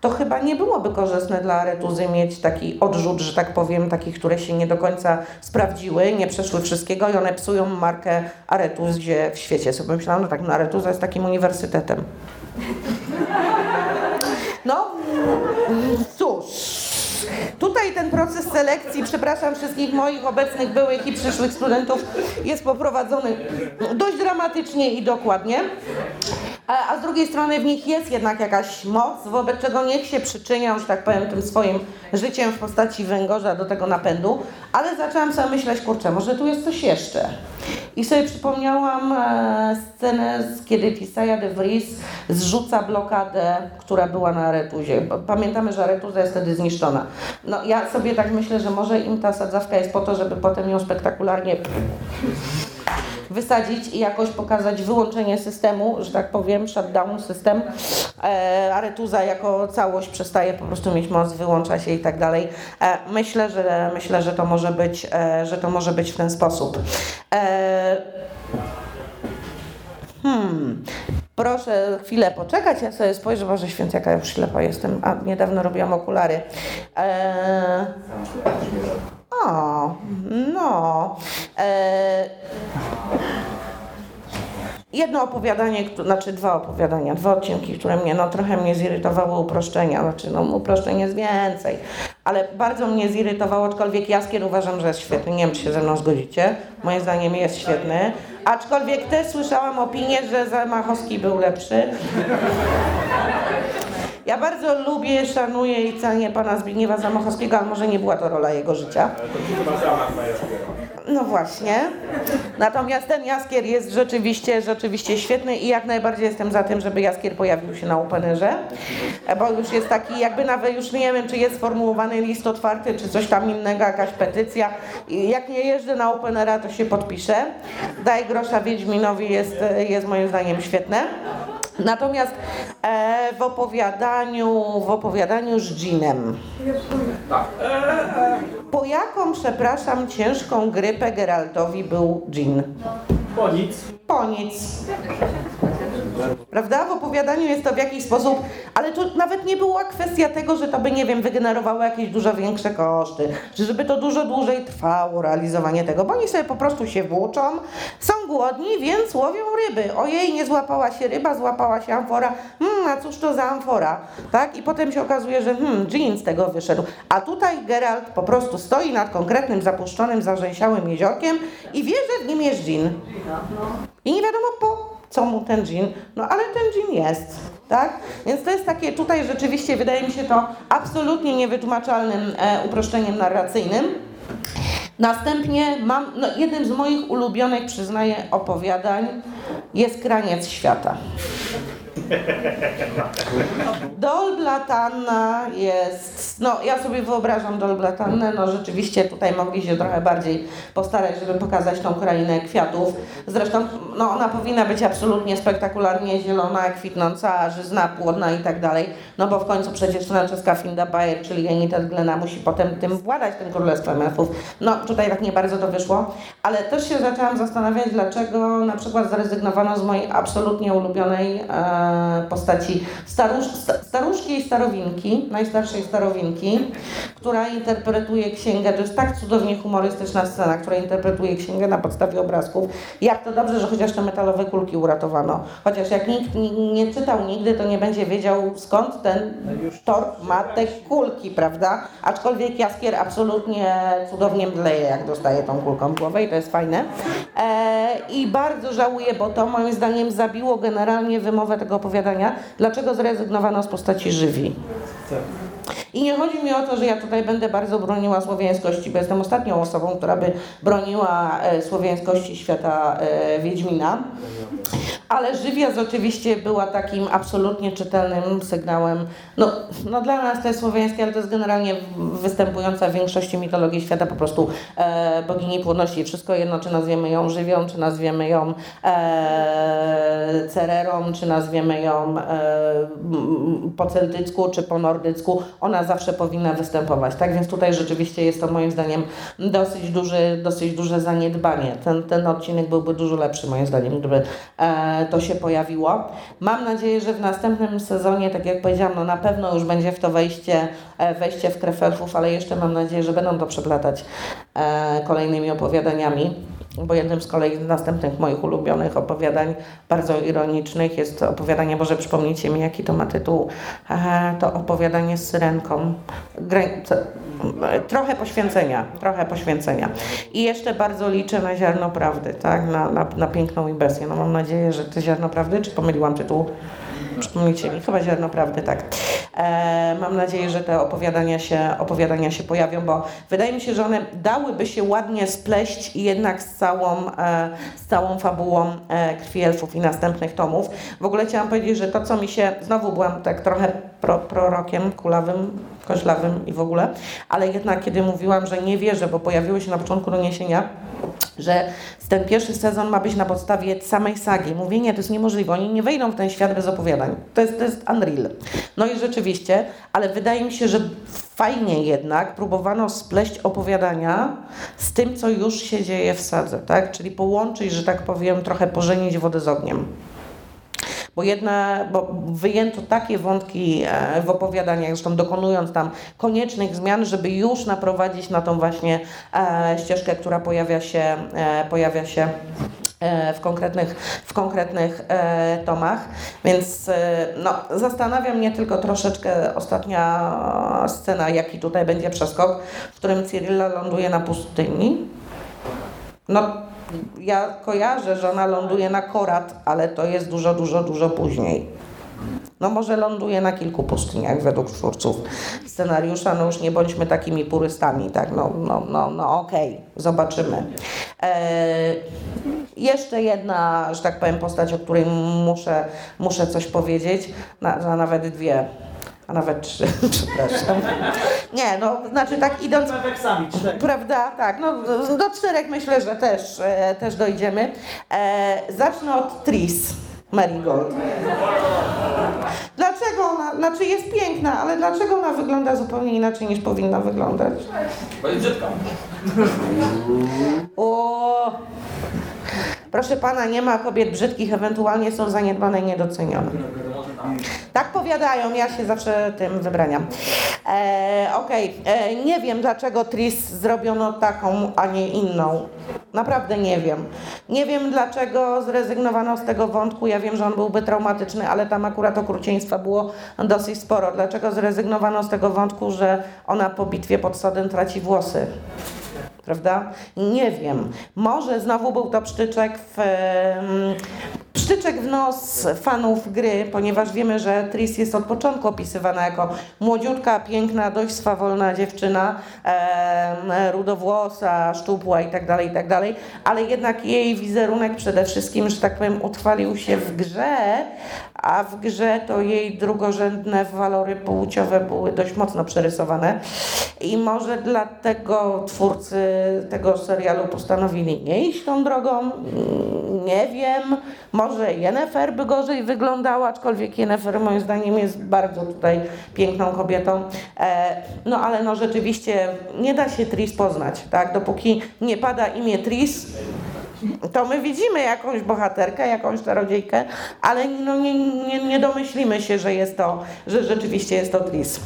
to chyba nie byłoby korzystne dla aretuzy mieć taki odrzut, że tak powiem, takich, które się nie do końca sprawdziły, nie przeszły wszystkiego i one psują markę aretuzie w świecie. Sobie myślałam, no tak, no aretuza jest takim uniwersytetem. No, cóż. Tutaj ten proces selekcji, przepraszam wszystkich moich obecnych, byłych i przyszłych studentów, jest poprowadzony dość dramatycznie i dokładnie. A, z drugiej strony w nich jest jednak jakaś moc, wobec czego niech się przyczynią, że tak powiem, tym swoim życiem w postaci węgorza do tego napędu. Ale zaczęłam sobie myśleć, kurczę, może tu jest coś jeszcze. I sobie przypomniałam e, scenę, kiedy Tisaya de Vries zrzuca blokadę, która była na Aretuzie. Pamiętamy, że Aretuza jest wtedy zniszczona. No ja sobie tak myślę, że może im ta sadzawka jest po to, żeby potem ją spektakularnie wysadzić i jakoś pokazać wyłączenie systemu, że tak powiem, shutdown system. E, Aretuza jako całość przestaje po prostu mieć moc, wyłącza się i tak dalej. E, myślę, że myślę, że to może być, e, że to może być w ten sposób. E, hmm. Proszę chwilę poczekać, ja sobie spojrzę, Boże Święty, jaka już ślepa jestem, a niedawno robiłam okulary. E, o, no. E, jedno opowiadanie, znaczy dwa opowiadania, dwa odcinki, które mnie no, trochę mnie zirytowały uproszczenia, znaczy no uproszczeń jest więcej, ale bardzo mnie zirytowało, aczkolwiek Jaskier uważam, że jest świetny, nie wiem czy się ze mną zgodzicie, moim zdaniem jest świetny, aczkolwiek też słyszałam opinię, że Zamachowski był lepszy. Ja bardzo lubię, szanuję i cenię pana Zbigniewa Zamachowskiego, ale może nie była to rola jego życia. No właśnie. Natomiast ten Jaskier jest rzeczywiście, rzeczywiście świetny i jak najbardziej jestem za tym, żeby Jaskier pojawił się na Openerze, bo już jest taki, jakby nawet już nie wiem, czy jest sformułowany list otwarty, czy coś tam innego, jakaś petycja. I jak nie jeżdżę na Openera, to się podpiszę. Daj grosza Wiedźminowi jest, jest moim zdaniem świetne. Natomiast e, w opowiadaniu, w opowiadaniu z Jeanem. Po jaką, przepraszam, ciężką grypę Geraltowi był Jean? Po nic. Po nic. Prawda? W opowiadaniu jest to w jakiś sposób, ale tu nawet nie była kwestia tego, że to by, nie wiem, wygenerowało jakieś dużo większe koszty, czy żeby to dużo dłużej trwało realizowanie tego, bo oni sobie po prostu się włóczą, są głodni, więc łowią ryby. Ojej, nie złapała się ryba, złapała się amfora. Hmm, a cóż to za amfora? Tak? I potem się okazuje, że hmm, z tego wyszedł. A tutaj Geralt po prostu stoi nad konkretnym zapuszczonym, zarzęsiałym jeziorkiem i wie, że w nim jest Jean. I nie wiadomo po co mu ten dżin, no ale ten dżin jest, tak? Więc to jest takie, tutaj rzeczywiście wydaje mi się to absolutnie niewytłumaczalnym e, uproszczeniem narracyjnym. Następnie mam, no jednym z moich ulubionych, przyznaję, opowiadań jest Kraniec Świata. Dolblatanna jest, no ja sobie wyobrażam Dolblatannę, no rzeczywiście tutaj mogli się trochę bardziej postarać, żeby pokazać tą krainę kwiatów. Zresztą no ona powinna być absolutnie spektakularnie zielona, kwitnąca, żyzna, płodna i tak dalej, no bo w końcu przecież francuska Finda Bayer, czyli Enitet Glena musi potem tym władać, tym królestwem elfów. No tutaj tak nie bardzo to wyszło, ale też się zaczęłam zastanawiać, dlaczego na przykład zrezygnowano z mojej absolutnie ulubionej e, postaci starusz, sta, staruszki i starowinki, najstarszej starowinki, która interpretuje księgę, to jest tak cudownie humorystyczna scena, która interpretuje księgę na podstawie obrazków. Jak to dobrze, że chociaż te metalowe kulki uratowano. Chociaż jak nikt nie, czytał nigdy, to nie będzie wiedział skąd ten torp ma te kulki, prawda? Aczkolwiek Jaskier absolutnie cudownie mdleje, jak dostaje tą kulką w głowę i to jest fajne. E, I bardzo żałuję, bo to moim zdaniem zabiło generalnie wymowę tego opowiadania, dlaczego zrezygnowano z postaci żywi. I nie chodzi mi o to, że ja tutaj będę bardzo broniła słowiańskości, bo jestem ostatnią osobą, która by broniła e, słowiańskości świata e, Wiedźmina. Ale Żywiaz oczywiście była takim absolutnie czytelnym sygnałem. No, no dla nas to jest słowiańskie, ale to jest generalnie występująca w większości mitologii świata po prostu e, bogini płodności. Wszystko jedno, czy nazwiemy ją Żywią, czy nazwiemy ją e, Cererą, czy nazwiemy ją e, po celtycku, czy po nordycku. Ona zawsze powinna występować. Tak więc tutaj rzeczywiście jest to moim zdaniem dosyć, duży, dosyć duże zaniedbanie. Ten, ten odcinek byłby dużo lepszy moim zdaniem, gdyby e, to się pojawiło. Mam nadzieję, że w następnym sezonie, tak jak powiedziałam, no na pewno już będzie w to wejście, e, wejście w krew elfów, ale jeszcze mam nadzieję, że będą to przeplatać e, kolejnymi opowiadaniami. Bo jednym z kolei następnych moich ulubionych opowiadań, bardzo ironicznych, jest opowiadanie, może przypomnijcie mi, jaki to ma tytuł, to opowiadanie z syrenką. Trochę poświęcenia, trochę poświęcenia. I jeszcze bardzo liczę na ziarno prawdy, tak? na, na, na piękną i. No mam nadzieję, że to ziarno prawdy, czy pomyliłam tytuł? Przypomnijcie mi, chyba ziarno prawdy, tak. E, mam nadzieję, że te opowiadania się, opowiadania się pojawią, bo wydaje mi się, że one dałyby się ładnie spleść i jednak z całą, e, z całą fabułą e, Krwi Elfów i następnych tomów. W ogóle chciałam powiedzieć, że to, co mi się, znowu byłam tak trochę pro, prorokiem, kulawym, koźlawym i w ogóle, ale jednak kiedy mówiłam, że nie wierzę, bo pojawiły się na początku doniesienia, że ten pierwszy sezon ma być na podstawie samej sagi. Mówię, nie, to jest niemożliwe, oni nie wejdą w ten świat bez opowiadań. To jest, to jest unreal. No i rzeczywiście, ale wydaje mi się, że fajnie jednak próbowano spleść opowiadania z tym, co już się dzieje w sadze, tak? Czyli połączyć, że tak powiem, trochę pożenić wodę z ogniem bo jedne, bo wyjęto takie wątki e, w opowiadaniach, zresztą dokonując tam koniecznych zmian, żeby już naprowadzić na tą właśnie e, ścieżkę, która pojawia się, e, pojawia się w których, w konkretnych tomach. Więc no, zastanawia mnie tylko troszeczkę ostatnia scena, jaki tutaj będzie przeskok, w którym Cyrilla ląduje na pustyni. No, ja kojarzę, że ona ląduje na Korat, ale to jest dużo, dużo, dużo później. No może ląduje na kilku pustyniach według twórców scenariusza, no już nie bądźmy takimi purystami, tak, no, no, no, no okej, zobaczymy. Eee, jeszcze jedna, że tak powiem, postać, o której muszę, muszę coś powiedzieć, na, a nawet dwie, a nawet trzy, przepraszam. Nie, no, znaczy tak idąc... Prawda? Tak, no do czterech myślę, że też, e, też dojdziemy. E, zacznę od Tris Marigold. Dlaczego ona, znaczy jest piękna, ale dlaczego ona wygląda zupełnie inaczej niż powinna wyglądać? Bo jest brzydka. O, proszę pana, nie ma kobiet brzydkich, ewentualnie są zaniedbane i niedocenione. Tak powiadają, ja się zawsze tym wybraniam. E, Okej, e, nie wiem dlaczego Tris zrobiono taką, a nie inną. Naprawdę nie wiem. Nie wiem dlaczego zrezygnowano z tego wątku. Ja wiem, że on byłby traumatyczny, ale tam akurat okrucieństwa było dosyć sporo. Dlaczego zrezygnowano z tego wątku, że ona po bitwie pod Sodem traci włosy? Prawda? Nie wiem. Może znowu był to psztyczek w, psztyczek w nos fanów gry, ponieważ wiemy, że Tris jest od początku opisywana jako młodziutka, piękna, dość swawolna dziewczyna, em, rudowłosa, szczupła i tak dalej, i tak ale jednak jej wizerunek przede wszystkim, że tak powiem, utrwalił się w grze, a w grze to jej drugorzędne walory płciowe były dość mocno przerysowane i może dlatego twórcy tego serialu postanowili nie iść tą drogą, nie wiem, może Jennifer by gorzej wyglądała, aczkolwiek Jennifer moim zdaniem jest bardzo tutaj piękną kobietą, e, no ale no rzeczywiście nie da się Tris poznać, tak, dopóki nie pada imię Tris, to my widzimy jakąś bohaterkę, jakąś czarodziejkę, ale no nie, nie, nie domyślimy się, że jest to, że rzeczywiście jest to Tris.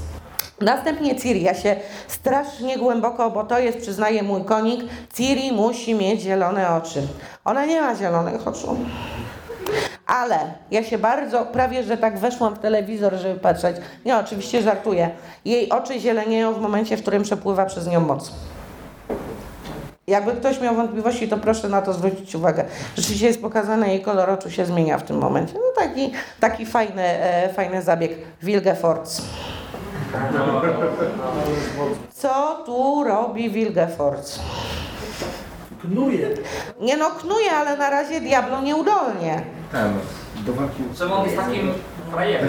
Następnie Ciri, ja się strasznie głęboko, bo to jest, przyznaję, mój konik, Ciri musi mieć zielone oczy. Ona nie ma zielonych oczu. Ale ja się bardzo, prawie że tak weszłam w telewizor, żeby patrzeć. Nie, oczywiście żartuję. Jej oczy zielenieją w momencie, w którym przepływa przez nią moc. Jakby ktoś miał wątpliwości, to proszę na to zwrócić uwagę. Rzeczywiście jest pokazane, jej kolor oczu się zmienia w tym momencie. No taki, taki fajny, e, fajny zabieg. Wilgefortz. Co tu robi Wilgefortz? Knuje. Nie no, knuje, ale na razie Diablo nieudolnie. Czemu on jest takim frajerem?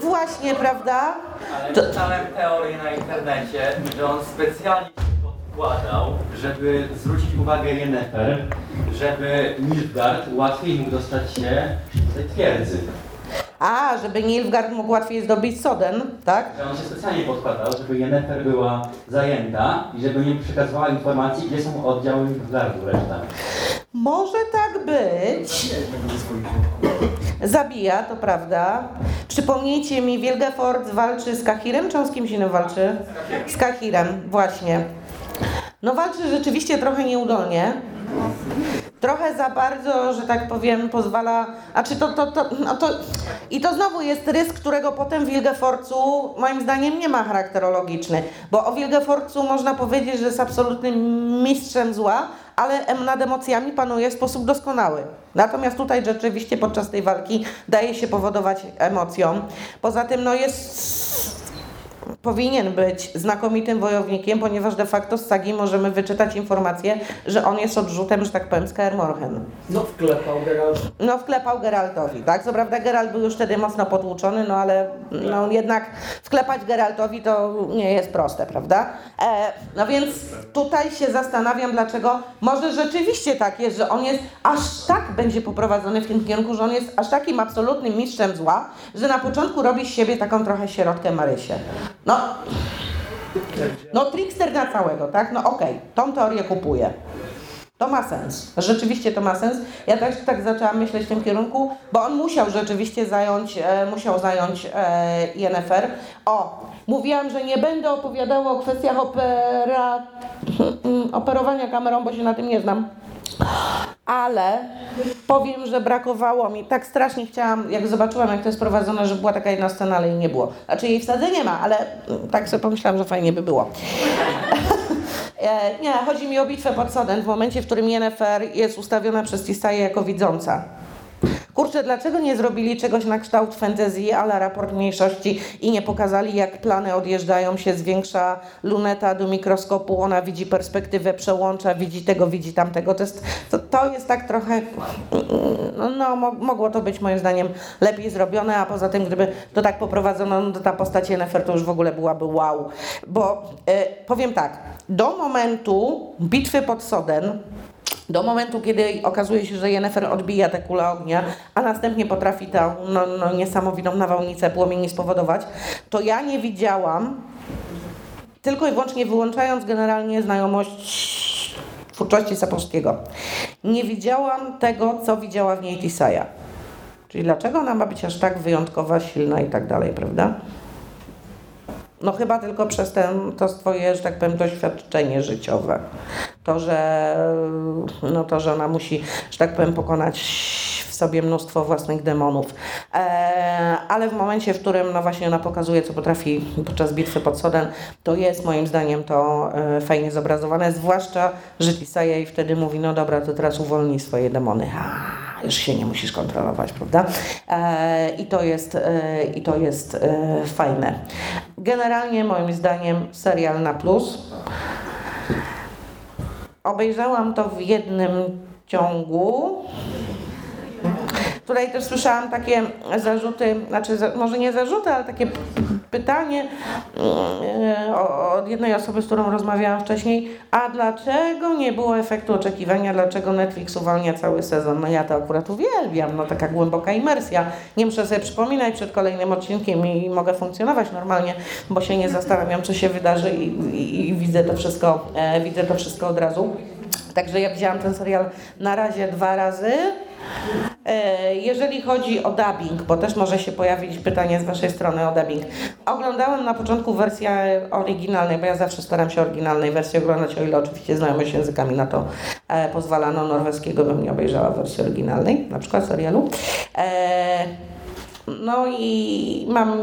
Właśnie, prawda? Ale To- czytałem teorię na internecie, że on specjalnie się podkładał, żeby zwrócić uwagę Yennefer, żeby Nilfgaard łatwiej mógł dostać się do tej twierdzy. A, żeby Nilfgaard mógł łatwiej zdobyć Soden, tak? Że on się specjalnie podkładał, żeby Yennefer była zajęta i żeby nie przekazywała informacji, gdzie są oddziały Nilfgaardu reszta. Może tak być. Zabija, to prawda. Przypomnijcie mi, Wilgefort walczy z Kahirem, czy on z kimś innym walczy? Z Kahirem, właśnie. No walczy rzeczywiście trochę nieudolnie. Trochę za bardzo, że tak powiem, pozwala. A czy to, to, to, no to. I to znowu jest rys, którego potem Wilgeforcu moim zdaniem nie ma charakterologiczny. Bo o Wilgeforcu można powiedzieć, że jest absolutnym mistrzem zła, ale nad emocjami panuje w sposób doskonały. Natomiast tutaj rzeczywiście podczas tej walki daje się powodować emocjom. Poza tym no jest powinien być znakomitym wojownikiem, ponieważ de facto z sagi możemy wyczytać informację, że on jest odrzutem, że tak powiem, z Morhen. No wklepał Geralt. No wklepał Geraltowi, tak? Co prawda Geralt był już wtedy mocno potłuczony, no ale no, jednak wklepać Geraltowi to nie jest proste, prawda? E, no więc tutaj się zastanawiam, dlaczego może rzeczywiście tak jest, że on jest aż tak będzie poprowadzony w tym kierunku, że on jest aż takim absolutnym mistrzem zła, że na początku robi z siebie taką trochę sierotkę Marysię. No, no trickster na całego, tak? No okej, tą teorię kupuję. To ma sens. Rzeczywiście to ma sens. Ja też tak zaczęłam myśleć w tym kierunku, bo on musiał rzeczywiście zająć, e, musiał zająć e, INFR. O, mówiłam, że nie będę opowiadała o kwestiach opera, operowania kamerą, bo się na tym nie znam. Ale powiem, że brakowało mi, tak strasznie chciałam, jak zobaczyłam, jak to jest prowadzone, że była taka jedna scena, ale jej nie było. Znaczy jej wcale nie ma, ale mm, tak sobie pomyślałam, że fajnie by było. E, nie, chodzi mi o bitwę pod Sodem, w momencie, w którym Yennefer jest ustawiona przez Tisaję jako widząca. Kurczę, dlaczego nie zrobili czegoś na kształt fantasy, ale raport mniejszości i nie pokazali, jak plany odjeżdżają się, zwiększa luneta do mikroskopu, ona widzi perspektywę, przełącza, widzi tego, widzi tamtego. To jest, to, to jest tak trochę, no, no mo- mogło to być moim zdaniem lepiej zrobione, a poza tym, gdyby to tak poprowadzono, no to ta postać Yennefer to już w ogóle byłaby wow. Bo e, powiem tak, do momentu bitwy pod Soden, do momentu, kiedy okazuje się, że Yennefer odbija tę kulę ognia, a następnie potrafi tę no, no, niesamowitą nawałnicę płomieni spowodować, to ja nie widziałam, tylko i wyłącznie wyłączając generalnie znajomość twórczości Sapolskiego, nie widziałam tego, co widziała w niej Tisaja. Czyli dlaczego ona ma być aż tak wyjątkowa, silna i tak dalej, prawda? No chyba tylko przez ten, to swoje, że tak powiem, doświadczenie życiowe. To, że, no to, że ona musi, że tak powiem, pokonać w sobie mnóstwo własnych demonów. E, ale w momencie, w którym no właśnie ona pokazuje, co potrafi podczas bitwy pod Soden, to jest moim zdaniem to e, fajnie zobrazowane, zwłaszcza, że Tisaya jej wtedy mówi, no dobra, to teraz uwolnij swoje demony. Już się nie musisz kontrolować, prawda? E, I to jest, e, i to jest e, fajne. Generalnie moim zdaniem serial na plus. Obejrzałam to w jednym ciągu. Tutaj też słyszałam takie zarzuty, znaczy może nie zarzuty, ale takie pytanie mm, o- od jednej osoby, z którą rozmawiałam wcześniej, a dlaczego nie było efektu oczekiwania, dlaczego Netflix uwalnia cały sezon? No ja to akurat uwielbiam, no taka głęboka imersja. Nie muszę sobie przypominać przed kolejnym odcinkiem i mogę funkcjonować normalnie, bo się nie zastanawiam, co się wydarzy i, i, i widzę to wszystko, e, widzę to wszystko od razu. Także ja widziałam ten serial na razie dwa razy. E, Jeżeli chodzi o dubbing, bo też może się pojawić pytanie z Waszej strony o dubbing. Oglądałam na początku wersję oryginalnej, bo ja zawsze staram się oryginalnej wersji oglądać, o ile oczywiście znajomość językami na to e, pozwala. No norweskiego bym nie obejrzała wersji oryginalnej, na przykład serialu. E, no i mam,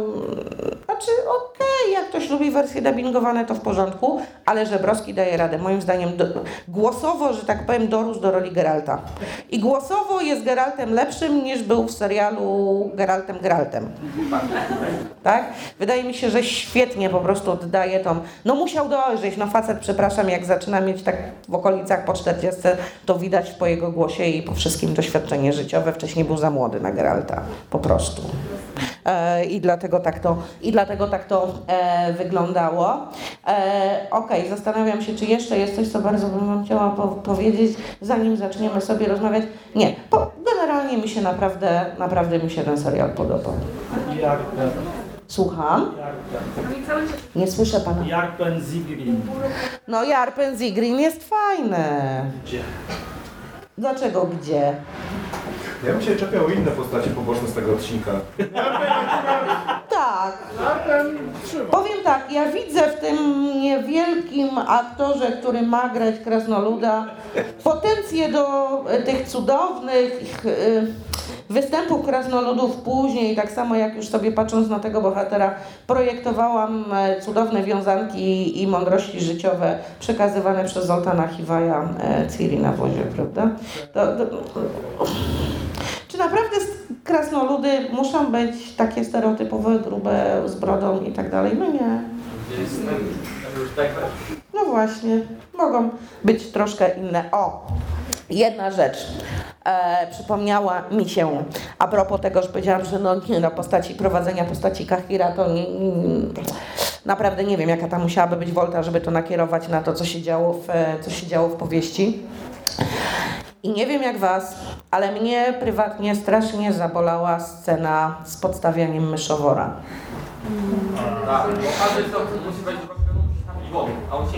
Znaczy, okej, jak ktoś lubi wersje dubbingowane, to w porządku, ale Żebrowski daje radę. Moim zdaniem do, głosowo, że tak powiem, dorósł do roli Geralta. I głosowo jest Geraltem lepszym niż był w serialu Geraltem Geraltem. Tak? Wydaje mi się, że świetnie po prostu oddaje tą... No musiał dojrzeć, no facet, przepraszam, jak zaczyna mieć tak w okolicach po 40, to widać po jego głosie i po wszystkim doświadczenie życiowe. Wcześniej był za młody na Geralta, po prostu. E, I dlatego tak to, i dlatego tak to e, wyglądało. E, Okej, zastanawiam się, czy jeszcze jest coś, co bardzo bym Wam chciała po powiedzieć, zanim zaczniemy sobie rozmawiać. Nie, po, generalnie mi się naprawdę, naprawdę mi się ten serial podobał. Jak Ben, Słucham? Nie słyszę Pana. jak Ben Zigrin. No Jarpen Zigrin jest fajny. Gdzie? Dlaczego gdzie? Ja bym się czepiał inne postacie poboczne z tego odcinka. Tak. Trzyma. Powiem tak, ja widzę w tym niewielkim aktorze, który ma grać krasnoluda, potencję do tych cudownych e, występów krasnoludów później, tak samo jak już sobie patrząc na tego bohatera, projektowałam e, cudowne wiązanki i mądrości życiowe przekazywane przez Zoltana Hiwaja e, Ciri na wozie, prawda? To, to, czy naprawdę krasnoludy muszą być takie stereotypowe, grube, z brodą i tak dalej? No nie. Tak No właśnie, mogą być troszkę inne. O, jedna rzecz. E, przypomniała mi się a propos tego, że powiedziałam, że no nie no, postaci, prowadzenia postaci Kahira to nie, nie, naprawdę nie wiem, jaka tam musiałaby być wolta, żeby to nakierować na to, co się działo w, co się działo w powieści. I nie wiem jak was, ale mnie prywatnie strasznie zabolała scena z podstawianiem myszowora. Tak, bo każdy co musi piwo, a on się.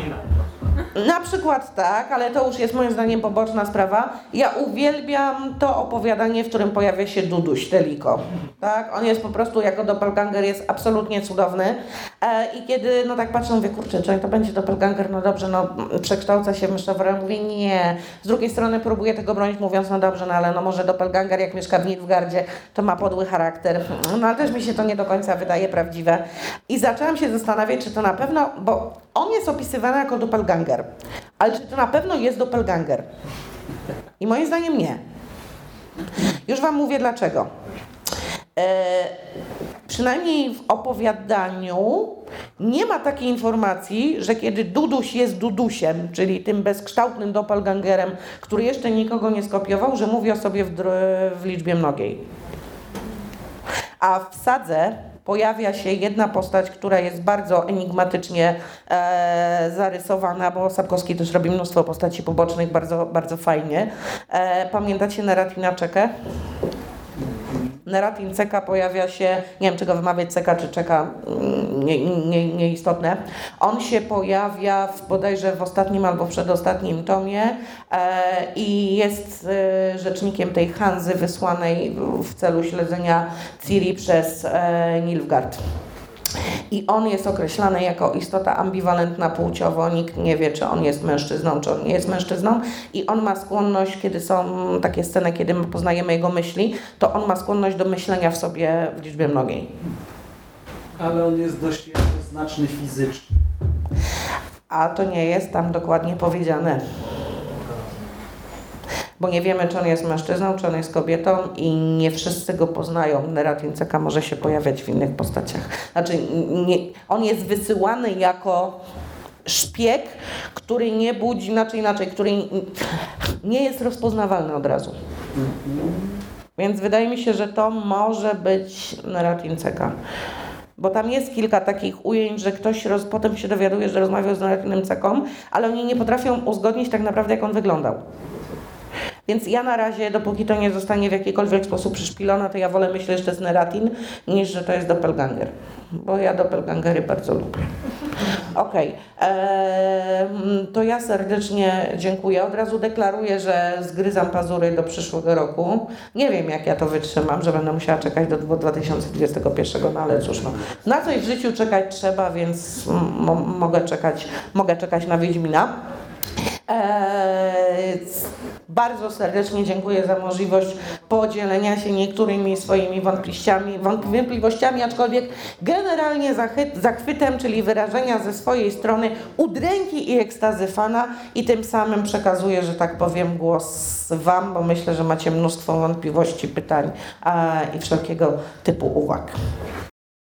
Na przykład tak, ale to już jest moim zdaniem poboczna sprawa. Ja uwielbiam to opowiadanie, w którym pojawia się Duduś Teliko. Tak? On jest po prostu jako doppelganger jest absolutnie cudowny. E, I kiedy no tak patrzę, mówię, kurczę, czy to będzie doppelganger, no dobrze, no przekształca się w myszowora. Mówię, nie. Z drugiej strony próbuję tego bronić, mówiąc, no dobrze, no ale no może doppelganger jak mieszka w Nilfgardzie, to ma podły charakter. No ale też mi się to nie do końca wydaje prawdziwe. I zaczęłam się zastanawiać, czy to na pewno, bo on jest opisywany jako doppelganger, ale czy to na pewno jest doppelganger? I moim zdaniem nie. Już Wam mówię dlaczego. E, przynajmniej w opowiadaniu nie ma takiej informacji, że kiedy Duduś jest Dudusiem, czyli tym bezkształtnym doppelgangerem, który jeszcze nikogo nie skopiował, że mówi o sobie w, w liczbie mnogiej. A w sadze pojawia się jedna postać, która jest bardzo enigmatycznie e, zarysowana, bo Sapkowski też robi mnóstwo postaci pobocznych bardzo, bardzo fajnie. E, pamiętacie Neratina Czekę? Neratin Ceka pojawia się, nie wiem czy go wymawiać Ceka czy Czeka, mm, nie, nie, nieistotne. On się pojawia w, bodajże w ostatnim albo przedostatnim tomie e, i jest e, rzecznikiem tej Hanzy wysłanej w celu śledzenia Ciri przez e, Nilfgaard. I on jest określany jako istota ambiwalentna płciowo. Nikt nie wie, czy on jest mężczyzną, czy on nie jest mężczyzną. I on ma skłonność, kiedy są takie sceny, kiedy my poznajemy jego myśli, to on ma skłonność do myślenia w sobie w liczbie mnogiej. Ale on jest dość jednoznaczny fizycznie. A to nie jest tam dokładnie powiedziane. Bo nie wiemy, czy on jest mężczyzną, czy on jest kobietą i nie wszyscy go poznają. Neratin Ceka może się pojawiać w innych postaciach. Znaczy, nie, on jest wysyłany jako szpieg, który nie budzi, inaczej, inaczej, który nie jest rozpoznawalny od razu. Więc wydaje mi się, że to może być Neratin Ceka. Bo tam jest kilka takich ujęć, że ktoś roz, potem się dowiaduje, że rozmawiał z Neratinem Ceką, ale oni nie potrafią uzgodnić tak naprawdę, jak on wyglądał. Więc ja na razie, dopóki to nie zostanie w jakikolwiek sposób przyszpilone, to ja wolę myśleć, że to jest Neratin, niż że to jest doppelganger. Bo ja doppelgangery bardzo lubię. Okej, eee, to ja serdecznie dziękuję. Od razu deklaruję, że zgryzam pazury do przyszłego roku. Nie wiem, jak ja to wytrzymam, że będę musiała czekać do 2021, no ale cóż, no. na coś w życiu czekać trzeba, więc mogę czekać, mogę czekać na Wiedźmina. Eee, Bardzo serdecznie dziękuję za możliwość podzielenia się niektórymi swoimi wątpliwościami, wątpliwościami aczkolwiek generalnie zachwytem, czyli wyrażenia ze swojej strony udręki i ekstazy fana i tym samym przekazuję, że tak powiem, głos Wam, bo myślę, że macie mnóstwo wątpliwości, pytań i wszelkiego typu uwag.